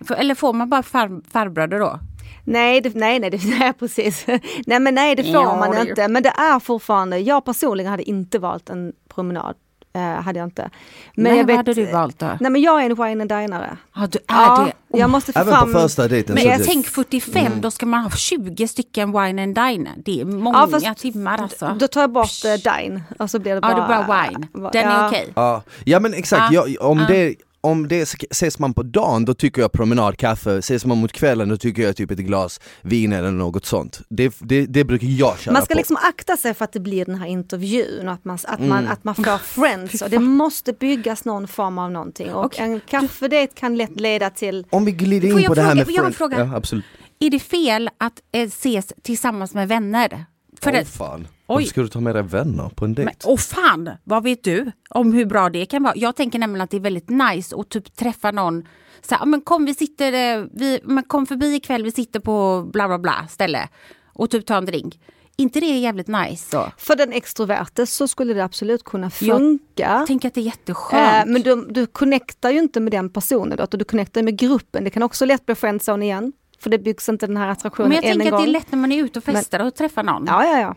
För, eller får man bara far, farbröder då? Nej, det, nej, nej, det, [laughs] nej, precis. Nej, men nej, det får Ja, man det- inte. Men det är fortfarande, jag personligen hade inte valt en promenad. Eh, hade jag inte. Men Nej, jag vad hade du valt då? Nej, men jag är en wine and dinare. Ja, du är Ja, det. jag måste få Även fram... på första dejten Men jag det, tänk 45, Mm. då ska man ha 20 stycken wine and dine. Det är många Ja, fast timmar alltså. Då tar jag bort uh, dine och så blir det Ja, bara... det är bara wine. Den är ja. okej. ja. ja men exakt, Ja. jag, om, Ja. det, om det ses man på dagen då tycker jag promenad, kaffe, ses man mot kvällen då tycker jag typ ett glas vin eller något sånt. Det, det, det brukar jag köra Man ska på. liksom akta sig för att det blir den här intervjun och att man, att man, Mm. att man får [laughs] friends. Och det måste byggas någon form av någonting. Och Okej, en kaffedejt kan lätt leda till Om vi glider Får in jag på det här med jag har en friends- fråga. Ja, absolut. Är det fel att eh, ses tillsammans med vänner? För det, fan, Oj. Varför ska du ta med dig vänner på en dejt? men, åh fan, vad vet du om hur bra det kan vara? Jag tänker nämligen att det är väldigt nice att typ träffa någon så här, "Ja, men kom vi sitter, eh, vi, men kom förbi ikväll, vi sitter på bla bla bla ställe och typ ta en drink. inte det jävligt nice då? För den extroverte så skulle det absolut kunna Jag funka. Tänk att det är Eh, jätteskönt. men du, du connectar ju inte med den personen då, utan du connectar med gruppen. Det kan också lätt bli friendzone igen. För det byggs inte den här attraktionen Men jag än en tänker att gång. det är lätt när man är ute och festar och träffar någon. Ja, ja, ja.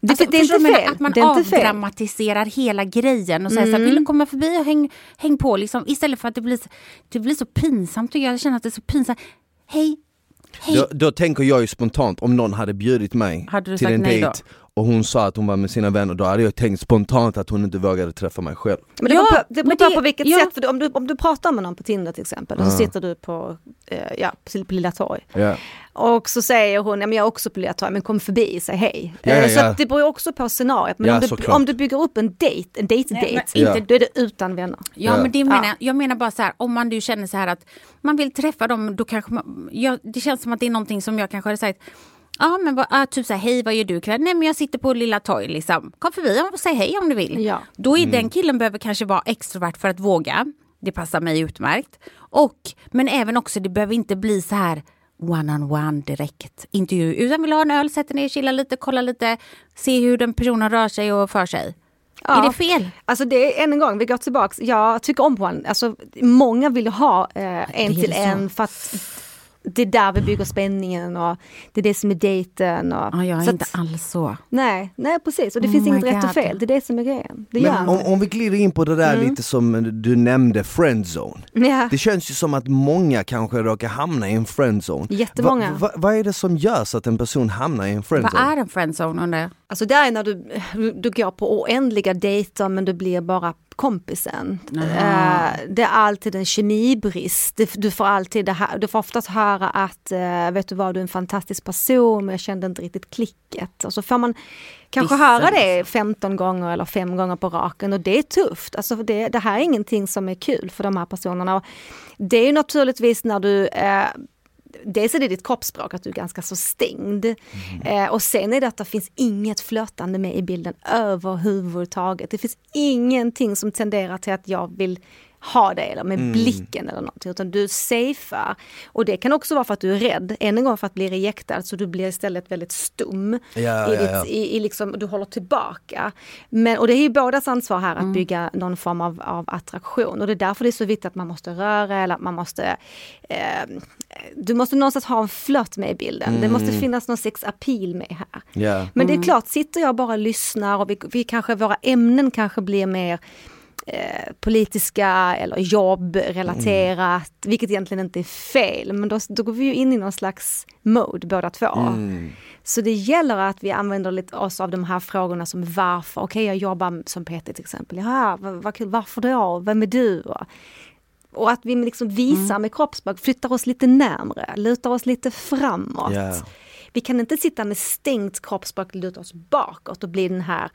Det, Alltså, det är inte fel. Att man det är inte fel. avdramatiserar hela grejen och säger så här, Mm. vill du komma förbi och häng, häng på liksom. Istället för att det blir, så- det blir så pinsamt tycker jag. Jag känner att det är så pinsamt. Hej, Då, då tänker jag ju spontant om någon hade bjudit mig Hade du till sagt en dejt och hon sa att hon var med sina vänner, då hade jag tänkt spontant att hon inte vågade träffa mig själv. Men det Ja, beror på, det beror på, det- på vilket ja. sätt, för om du, om du pratar med någon på Tinder till exempel och så sitter du på, eh, ja, på på Lilla Torg Ja. och så säger hon, ja, men jag är också på Lilla Torg, men kom förbi, säg hej. Eh, ja, Så att det beror ju också på scenariot, men om, du, om du bygger upp en dejt, en Nej, dejt-dejt, då är det utan vänner. Ja, men det menar, Ja. jag menar bara så här, om man nu känner så här att man vill träffa dem, då kanske man, ja, det känns som att det är någonting som jag kanske hade sagt, ja men vad, ah, typ så här, hej vad gör du ikväll? Nej men jag sitter på Lilla Torg liksom, kom förbi och säg hej om du vill. Ja. Då är Mm. den killen behöver kanske vara extrovert för att våga, det passar mig utmärkt. Och, men även också, det behöver inte bli så här one on one direkt intervju, utan vill ha en öl, sätter ner, chilla lite, kolla lite, se hur den personen rör sig och för sig. Ja. Är det fel? Alltså det är än en gång, vi går tillbaks, jag tycker om one, alltså många vill ha eh, en det till så. en för att det är där vi bygger spänningen och det är det som är dejten. Och, Ja, jag är så inte att- alls så. Nej, nej precis och det Oh finns inget rätt och God. fel, det är det som är grejen. Men om, om vi glider in på det där Mm. lite som du nämnde, friendzone. Ja. Det känns ju som att många kanske råkar hamna i en friendzone. Jättemånga. Va, va, vad är det som gör så att en person hamnar i en Vad friendzone? är en friendzone undrar jag? Alltså det är när du, du går på oändliga dejter men du blir bara kompisen. Eh, det är alltid en kemibrist. Du får alltid det här, du får oftast höra att eh, vet du vad, du är en fantastisk person men jag kände inte riktigt klicket. Och så får man kanske Vissa höra det 15 gånger eller fem gånger på raken och det är tufft. Alltså det, det här är ingenting som är kul för de här personerna. Och det är ju naturligtvis när du eh, Dels är det ditt kroppsspråk, att du är ganska så stängd. Eh, och sen är det att det finns inget flörtande med i bilden överhuvudtaget. Det finns ingenting som tenderar till att jag vill ha det eller med blicken eller någonting. Utan du safear. Och det kan också vara för att du är rädd, än en gång för att bli rejectad. Så du blir istället väldigt stum. Ja, i ja, ditt, ja. I, i liksom, du håller tillbaka. Men, och det är ju bådas ansvar här att bygga någon form av, av attraktion. Och det är därför det är så viktigt att man måste röra eller att man måste eh, Du måste någonstans ha en flört med i bilden. Det måste finnas någon sex appeal med här. Ja. Men det är klart, sitter jag bara och lyssnar och vi, vi kanske, våra ämnen kanske blir mer eh, politiska eller jobbrelaterat, vilket egentligen inte är fel. Men då, då går vi ju in i någon slags mode båda två. Mm. Så det gäller att vi använder lite oss av de här frågorna som varför, okej jag jobbar som PT till exempel, ja, vad kul, varför då, vem är du? Och, att vi liksom visar med kroppsspråk, flyttar oss lite närmre, lutar oss lite framåt. Ja. Vi kan inte sitta med stängt kroppsspråk och luta oss bakåt och bli den här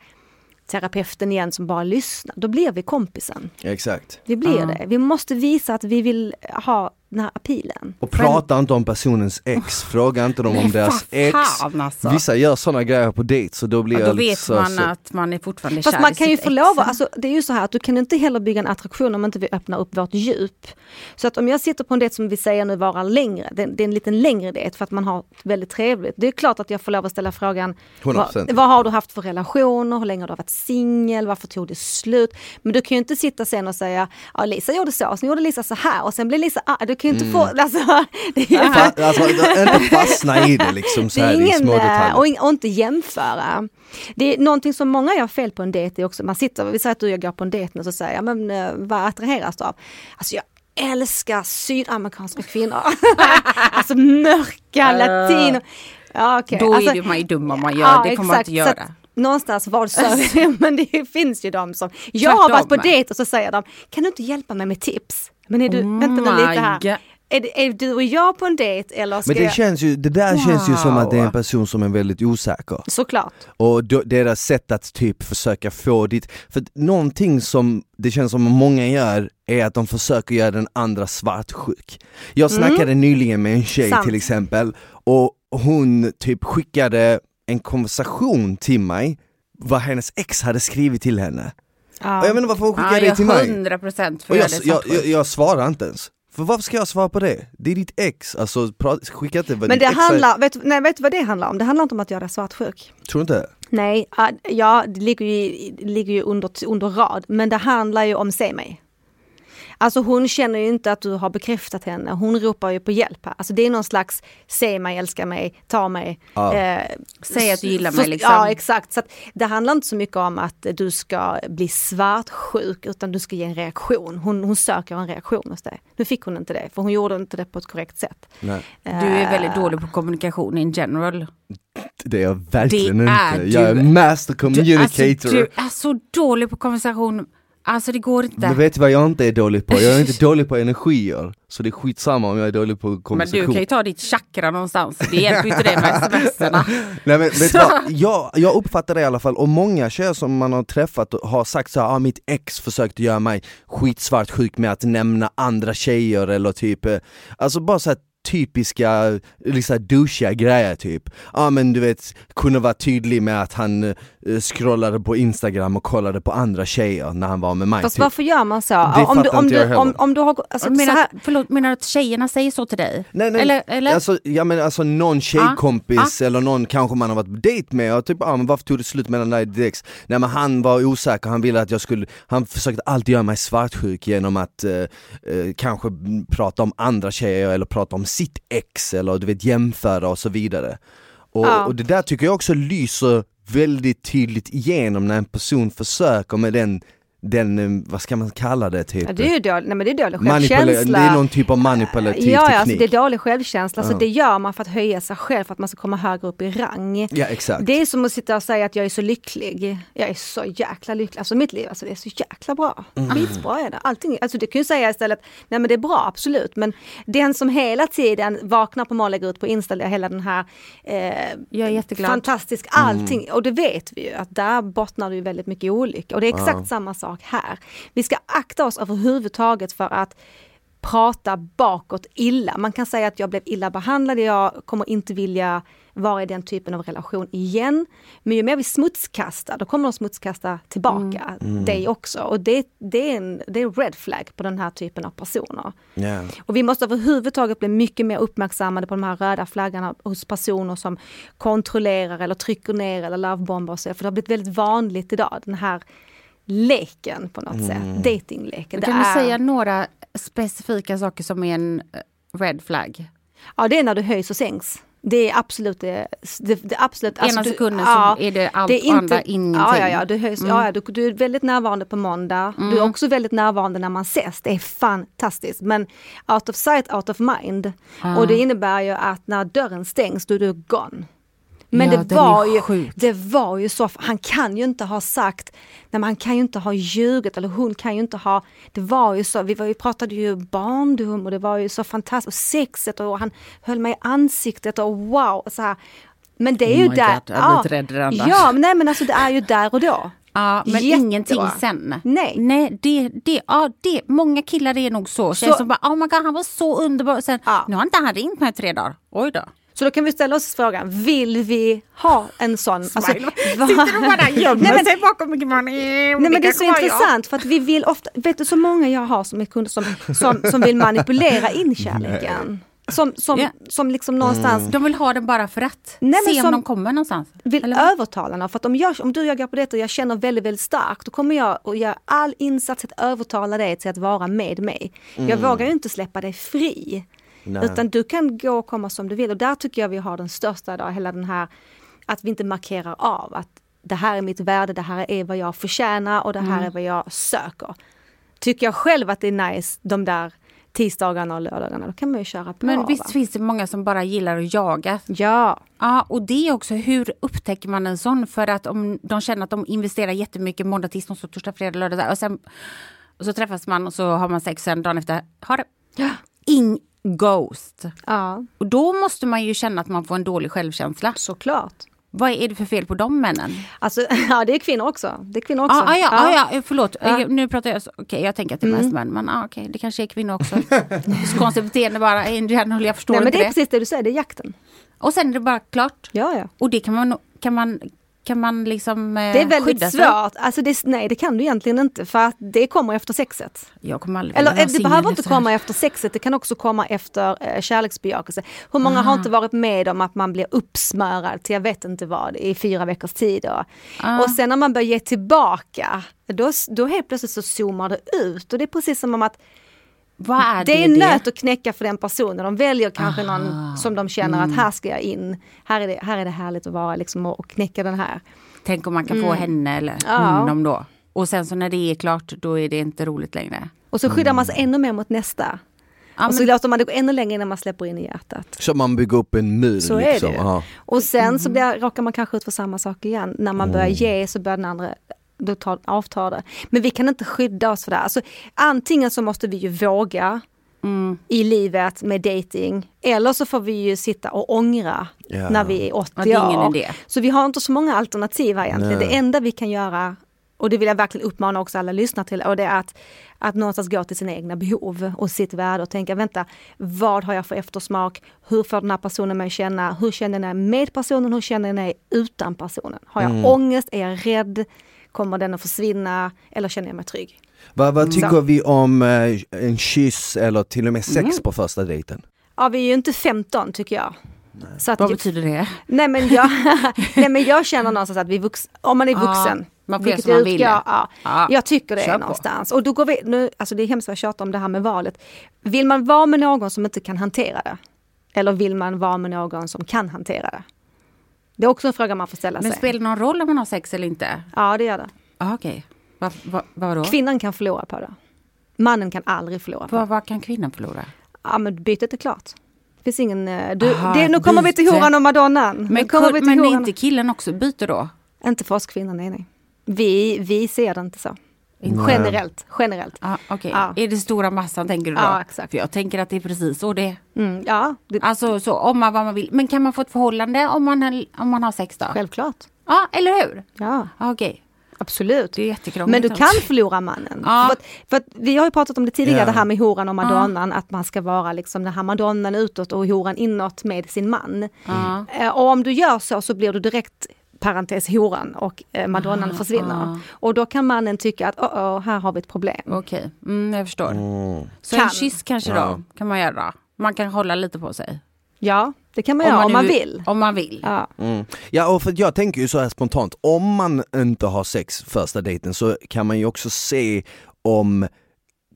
terapeuten igen som bara lyssnar. Då blir vi kompisen. Exakt. Vi blir Ja. det. Vi måste visa att vi vill ha den här appealen. Och prata inte om personens ex, [laughs] fråga inte dem om deras ex. alltså. Vissa gör sådana grejer på dejt så då blir Ja, då vet så, man så. att man är fortfarande Fast kär man i kan ju få ex. lov alltså, det är ju så här att du kan inte heller bygga en attraktion om inte vi öppnar upp vårt djup. Så att om jag sitter på en dejt som vi säger nu varar längre, det, det är en liten längre dejt för att man har väldigt trevligt. Det är klart att jag får lov att ställa frågan, 100%. vad, vad har du haft för relationer, hur länge har du varit singel, varför tog det slut? Men du kan ju inte sitta sen och säga, ja Lisa gjorde så, och sen gjorde Lisa så här och sen blev Lisa arg. Du kan ju inte få, alltså, [laughs] det är Fa- alltså, inte fastna i det liksom så det här är i ingen, små eh, detaljer. och, in- och inte jämföra. Det är någonting som många gör fel på en dejt är också, man sitter, vi säger att du och jag går på en dejt och så säger jag, men eh, vad attraheras du av? Alltså jag älskar sydamerikanska kvinnor. [laughs] alltså mörka, latino. Ja, okay. Då alltså, är det man ju dum om man gör, ja, det kommer man inte Så göra. Någonstans vad söker [laughs] men det finns ju de som, jag har varit på dejt och så säger de, kan du inte hjälpa mig med tips? Men är du, Oh vänta nu lite här. God. Är, är du och jag på en dejt eller ska Men det, jag... känns ju, det där känns ju som att det är en Wow. person som är väldigt osäker. Såklart. Och då, deras sätt att typ försöka få ditt, för någonting som det känns som många gör är att de försöker göra den andra svartsjuk. Jag snackade nyligen med en tjej Sant. till exempel och hon typ skickade en konversation till mig vad hennes ex hade skrivit till henne. Ja. Och jag vet inte varför hon skickade Ja, det till mig. 100 procent för Och jag, jag, jag, jag, svarar inte ens. För varför ska jag svara på det? Det är ditt ex, alltså skicka inte vad Men det ex handlar, vet, nej, vet du vad det handlar om? Det handlar inte om att göra svartsjuk. Tror du inte? Nej, ja det ligger ju, det ligger ju under, under rad, men det handlar ju om se mig. Alltså hon känner ju inte att du har bekräftat henne, hon ropar ju på hjälp. Alltså det är någon slags, se mig, älska mig, ta mig. Ja. Eh, Säg att du gillar mig liksom. Ja exakt, så att det handlar inte så mycket om att du ska bli svartsjuk utan du ska ge en reaktion. Hon, hon söker en reaktion hos dig. Nu fick hon inte det, för hon gjorde inte det på ett korrekt sätt. Nej. Du är väldigt Eh, dålig på kommunikation in general. Det är jag verkligen Det är inte. Jag är du. master Du, communicator. alltså, du är så dålig på konversation. Alltså det går inte. Men vet du vad jag inte är dålig på? Jag är inte dålig på energier. Så det är skitsamma om jag är dålig på Men konversation. du kan ju ta ditt chakra någonstans. Det hjälper ju inte det med [laughs] smserna. Nej men vet du vad, [laughs] jag, jag uppfattar det i alla fall, och många tjejer som man har träffat och har sagt så här, ah, mitt ex försökte göra mig skitsvartsjuk med att nämna andra tjejer eller typ, eh, alltså bara så här typiska, liksom douchiga grejer typ. Ja ah, men du vet, kunde vara tydlig med att han eh, scrollade på instagram och kollade på andra tjejer när han var med mig. Fast typ. varför gör man så? Det om, du, om, inte du, jag heller. om, om du har alltså, så menar, här, att, förlåt, menar du att tjejerna säger så till dig? Nej, nej, Eller, eller? Alltså, ja, men alltså någon tjejkompis eller någon kanske man har varit på dejt med och typ, ah, men varför tog det slut mellan dig ex? Nej men han var osäker, han ville att jag skulle, han försökte alltid göra mig svartsjuk genom att eh, eh, kanske prata om andra tjejer eller prata om sitt ex eller du vet jämföra och så vidare. Och, Ja. och det där tycker jag också lyser väldigt tydligt igenom när en person försöker med den, den eh, vad ska man kalla det typ? ja, det är ju dålig, nej, men det är dålig Manipula- självkänsla. det är någon typ av manipulativ Ja, ja teknik. alltså det är dålig självkänsla, så Ja. det gör man för att höja sig själv, för att man ska komma högre upp i rang. Ja exakt. Det är som att sitta och säga att jag är så lycklig. Jag är så jäkla lycklig. Alltså mitt liv, alltså det är så jäkla bra. Mm. Skitbra är det. Allting, alltså du kan ju säga istället, nej men det är bra absolut. Men den som hela tiden vaknar på morgonen och lägger ut på Insta hela den här eh, Jag är jätteglad. fantastisk Mm. allting. Och det vet vi ju att där bottnar det väldigt mycket olycka. Och det är exakt samma sak här. Vi ska akta oss överhuvudtaget för att prata bakåt illa. Man kan säga att jag blev illa behandlad, jag kommer inte vilja vara i den typen av relation igen. Men ju mer vi smutskastar, då kommer de smutskasta tillbaka dig också. Och det, det, är en, det är en red flag på den här typen av personer. Ja. Och vi måste överhuvudtaget bli mycket mer uppmärksammade på de här röda flaggorna hos personer som kontrollerar eller trycker ner eller lovebombar och så. För det har blivit väldigt vanligt idag, den här leken på något sätt, datingleken. Kan du är- säga några specifika saker som är en eh, red flag? Ja, det är när du höjs och sänks. Det är absolut det, det, det absolut, Ena du- sekunden ja, så är det allt det är och andra ingenting. Ja, ja, ja, du, höjs, Mm. ja, ja du, du är väldigt närvarande på måndag. Du är också väldigt närvarande när man ses. Det är fantastiskt. Men out of sight, out of mind. Ah. Och det innebär ju att när dörren stängs, då är du gone. Men Ja, det, var ju, sjuk. det var ju så, han kan ju inte ha sagt, nej men han kan ju inte ha ljugit eller hon kan ju inte ha, det var ju så, vi, var, vi pratade ju barndom och det var ju så fantastiskt, och sexet och han höll mig i ansiktet och wow, och så här. Men det är Oh ju där, God, blivit rädd ja, men nej men alltså det är ju där och då. Ja, men Jättebra. ingenting sen. Nej. Nej, det, det, ja, det, många killar är nog så. Tjejer Så- som bara, oh my god, han var så underbar. Sen, Ja. nu har inte han ringt mig i tre dagar. Oj då. Så då kan vi ställa oss frågan, vill vi ha en sån? Alltså, Smile. vad- Sitter du bara gömmer [laughs] Nej, men- sig bakom mikrofonen? Nej men det är så intressant för att vi vill ofta, vet du så många jag har som är kunder som, som, som vill manipulera in kärleken. Som, som, Ja. som liksom någonstans De vill ha den bara för att. Nej, Se om som- de kommer någonstans. vill Eller övertala någon. För att om, jag, om du och jag går på detta och jag känner väldigt, väldigt starkt, då kommer jag att göra all insats att övertala dig till att vara med mig. Jag vågar ju inte släppa dig fri. Nej. Utan du kan gå och komma som du vill. Och där tycker jag vi har den största idag, hela den här, att vi inte markerar av att det här är mitt värde, det här är vad jag förtjänar och det här är vad jag söker. Tycker jag själv att det är nice de där tisdagarna och lördagarna, då kan man ju köra på. Men va? visst finns det många som bara gillar att jaga. Ja, Ja, och det är också hur upptäcker man en sån? För att om de känner att de investerar jättemycket måndag, tisdag, onsdag, torsdag, fredag, lördag. Och, sen, och så träffas man och så har man sex sen dagen efter. Har det. Ja. In ghost. ja, Och då måste man ju känna att man får en dålig självkänsla. såklart. Vad är det för fel på de männen? Alltså, [laughs] ja det är kvinnor också. Det är kvinnor också. Ah, ah, ja, ah, ja, förlåt. Ja. Eh, Nu pratar jag, okej jag tänker att det är mest män, men ah, okej det kanske är kvinnor också. [laughs] så konstigt beteende bara, general, jag förstår Nej, men det är det. precis det du säger, det är jakten. Och sen är det bara klart. Ja, ja. Och det kan man, kan man, kan man liksom eh, Det är väldigt skydda sig. svårt. Alltså det, nej, det kan du egentligen inte för att det kommer efter sexet. Jag kommer aldrig Eller eh, det behöver inte komma efter sexet, det kan också komma efter eh, kärleksbejakelse. Hur många har inte varit med om att man blir uppsmörad till jag vet inte vad i fyra veckors tid. Och, Ah. och sen när man börjar ge tillbaka, då, då helt plötsligt så zoomar det ut. Och det är precis som om att är det? Det är en det? nöt att knäcka för den personen. De väljer kanske Aha. någon som de känner att här ska jag in. Här är det, här är det härligt att vara liksom, och, och knäcka den här. Tänk om man kan få henne eller Ja. honom då. Och sen så när det är klart, då är det inte roligt längre. Och så skyddar man sig ännu mer mot nästa. Ja, och så men, låter man det gå ännu längre innan man släpper in i hjärtat. Så man bygger upp en mur Så är liksom. det. Ja. Och sen Mm. så blir, råkar man kanske ut för samma sak igen. När man börjar ge så börjar den andra då tar, avtar det. Men vi kan inte skydda oss för det. Alltså, antingen så måste vi ju våga mm, i livet med dating eller så får vi ju sitta och ångra Ja. när vi är 80 ja, det är ingen år. idé. Så vi har inte så många alternativ här egentligen. Nej. Det enda vi kan göra, och det vill jag verkligen uppmana också alla lyssnare till, och det är att, att någonstans gå till sina egna behov och sitt värde och tänka, vänta, vad har jag för eftersmak? Hur får den här personen mig känna? Hur känner jag med personen? Hur känner jag utan personen? Har jag Mm. ångest? Är jag rädd? Kommer den att försvinna? Eller känner jag mig trygg? Vad, vad tycker Så. vi om eh, en kyss eller till och med sex Mm. på första dejten? Ja, vi är ju inte 15 tycker jag. Så att, Vad betyder det? nej, men jag, [laughs] nej men jag känner någonstans att vi vux, om man är vuxen. man får göra vilket som man jag vill. utgår- Ja, Ja. Jag tycker det är på. någonstans. Och då går vi, nu, alltså det är hemskt vad jag tjatar om det här med valet. Vill man vara med någon som inte kan hantera det? Eller vill man vara med någon som kan hantera det? Det är också en fråga man får ställa Men sig. spelar det någon roll om man har sex eller inte? Ja det gör det. Ah, Okej, vad va, vadå? Kvinnan kan förlora på det. Mannen kan aldrig förlora på det. Vad, kan kvinnan förlora? Ja men bytet är klart. Det finns ingen... eh, Du, Aha, det, nu kommer vi till byte. horan och madonnan. Men, kommer vi till men är horan. inte killen också byter då? Inte för oss kvinnor, nej nej. Vi, vi ser det inte så. Nej. Generellt, generellt. Ah, Okej, Ja. är det stora massan tänker du då? Ja, exakt. För jag tänker att det är precis så det är. Mm, ja, det, Alltså så om man vad man vill. Men kan man få ett förhållande om man, har- om man har sex då? självklart. Ja, eller hur? Ja, Ah, Okej, absolut. det är jättekrångligt. Men du också. kan förlora mannen. Ja. För, att, för att vi har ju pratat om det tidigare, Ja. det här med horan och madonnan, att man ska vara liksom den här madonnan utåt och horan inåt med sin man. Ja. Eh, och om du gör så så blir du direkt parentes horan och eh, madonnan Ah, försvinner. ah. Och då kan mannen tycka att oh, oh, här har vi ett problem. Okej, mm, jag förstår. Så Kan. en kyss kanske Ja. då kan man göra. Man kan hålla lite på sig. Ja, det kan man göra om nu- man vill. Om man vill. Ja. Mm. Ja och för jag tänker ju så här spontant, om man inte har sex första dejten så kan man ju också se om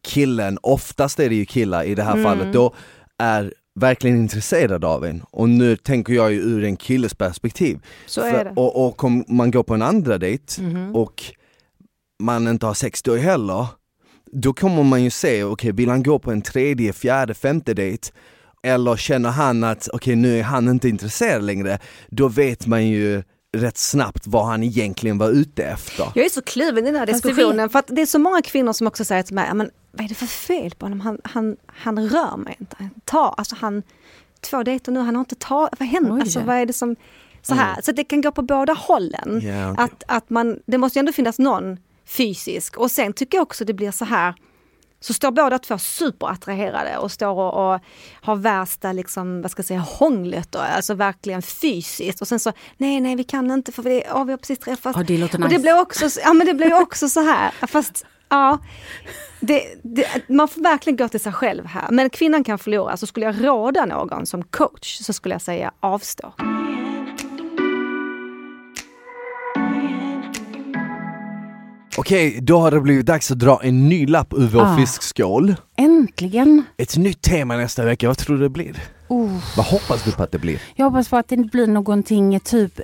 killen, oftast är det ju killar i det här Mm. fallet, då är verkligen intresserad av en. Och nu tänker jag ju ur en killes perspektiv. Så För- är det. Och, och om man går på en andra dejt Mhm. och man inte har sex då heller, då kommer man ju se, okej vill han gå på en tredje, fjärde, femte dejt eller känner han att okej nu är han inte intresserad längre, då vet man ju rätt snabbt vad han egentligen var ute efter. Jag är så kluven i den här Fast det diskussionen för att det är så många kvinnor som också säger till mig, "Ja, men vad är det för fel på honom? Han, han, han rör mig inte. Han tar, alltså han, två dejter nu, han har inte tagit, vad händer? Oj. Alltså vad är det som, så här. Så det kan gå på båda hållen. Ja, okej. Att, att man, det måste ju ändå finnas någon fysisk och sen tycker jag också det blir så här så står båda två superattraherade och står och, och har värsta liksom, vad ska jag säga, hånglet då, alltså verkligen fysiskt och sen så nej nej vi kan inte för vi, åh, vi har precis träffats. Ja, det låter Och det nice. blir också, så- ja men det blir också så här, fast ja. Det, det, man får verkligen gå till sig själv här. Men kvinnan kan förlora, så skulle jag råda någon som coach så skulle jag säga avstå. Okej, då har det blivit dags att dra en ny lapp ur vår Ah. fiskskål. Äntligen! Ett nytt tema nästa vecka, vad tror du det blir? Oh, Vad hoppas du på att det blir? jag hoppas på att det blir någonting typ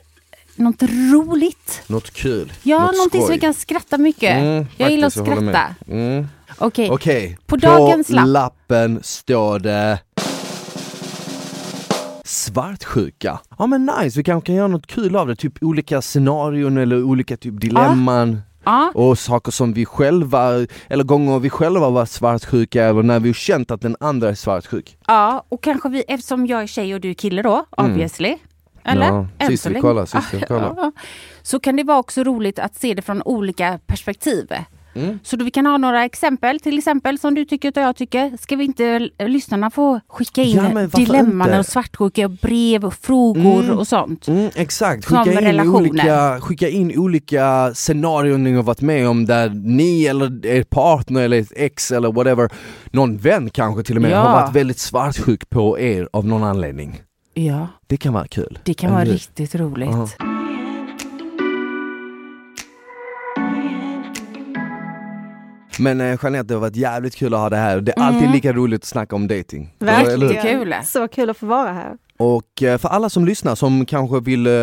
något roligt. Något kul? Ja, något någonting som skoj. vi kan skratta mycket. Mm, jag gillar att faktiskt, skratta. Mm. Okej, Okej, På dagens lapp. lappen står det Svartsjuka. Ja men nice, vi kanske kan göra något kul av det, typ olika scenarion eller olika typ dilemman ja. och saker som vi själva, eller gånger vi själva varit svartsjuka eller när vi har känt att den andra är svartsjuk. ja, och kanske vi, eftersom jag är tjej och du är kille då, obviously. Eller? Mm. Ja, Än sist vi kollar, sist vi [laughs] kollar. Så kan det vara också roligt att se det från olika perspektiv. Mm. Så då vi kan ha några exempel, till exempel som du tycker och jag tycker. Ska vi inte lyssnarna få skicka in Ja, dilemman inte? och svartsjuka och brev och frågor Mm. och sånt? Mm, exakt, skicka in, relationer. olika, skicka in olika scenarion ni har varit med om där ni eller er partner eller ett ex eller whatever, någon vän kanske till och med, Ja. har varit väldigt svartsjuk på er av någon anledning. Ja, Det kan vara kul. det kan vara riktigt roligt. Ja. Men eh, Jeanette, det har varit jävligt kul att ha det här. Det är alltid Mm. lika roligt att snacka om dating. Verkligen. Kul. Så kul att få vara här. Och eh, för alla som lyssnar som kanske vill eh,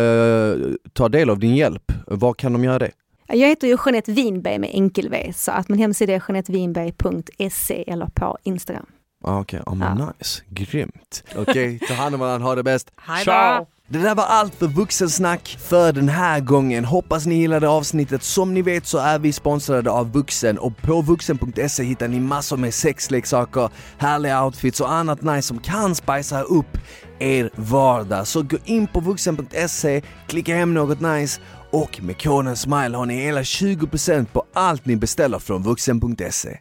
ta del av din hjälp, var kan de göra det? Jag heter ju Jeanette Winberg med enkel V, så att min hemsida är jeanettewinberg.se eller på Instagram. Ah, Okej, okay. oh, Ja. nice, grymt. [laughs] Okej, ta hand om varandra, ha det bäst. Hej Ciao! Det där var allt för vuxensnack för den här gången. Hoppas ni gillade avsnittet. Som ni vet så är vi sponsrade av Vuxen och på vuxen.se hittar ni massor med sexleksaker, härliga outfits och annat nice som kan spicea upp er vardag. Så gå in på vuxen.se, klicka hem något nice och med koden SMILE har ni hela 20% på allt ni beställer från vuxen.se.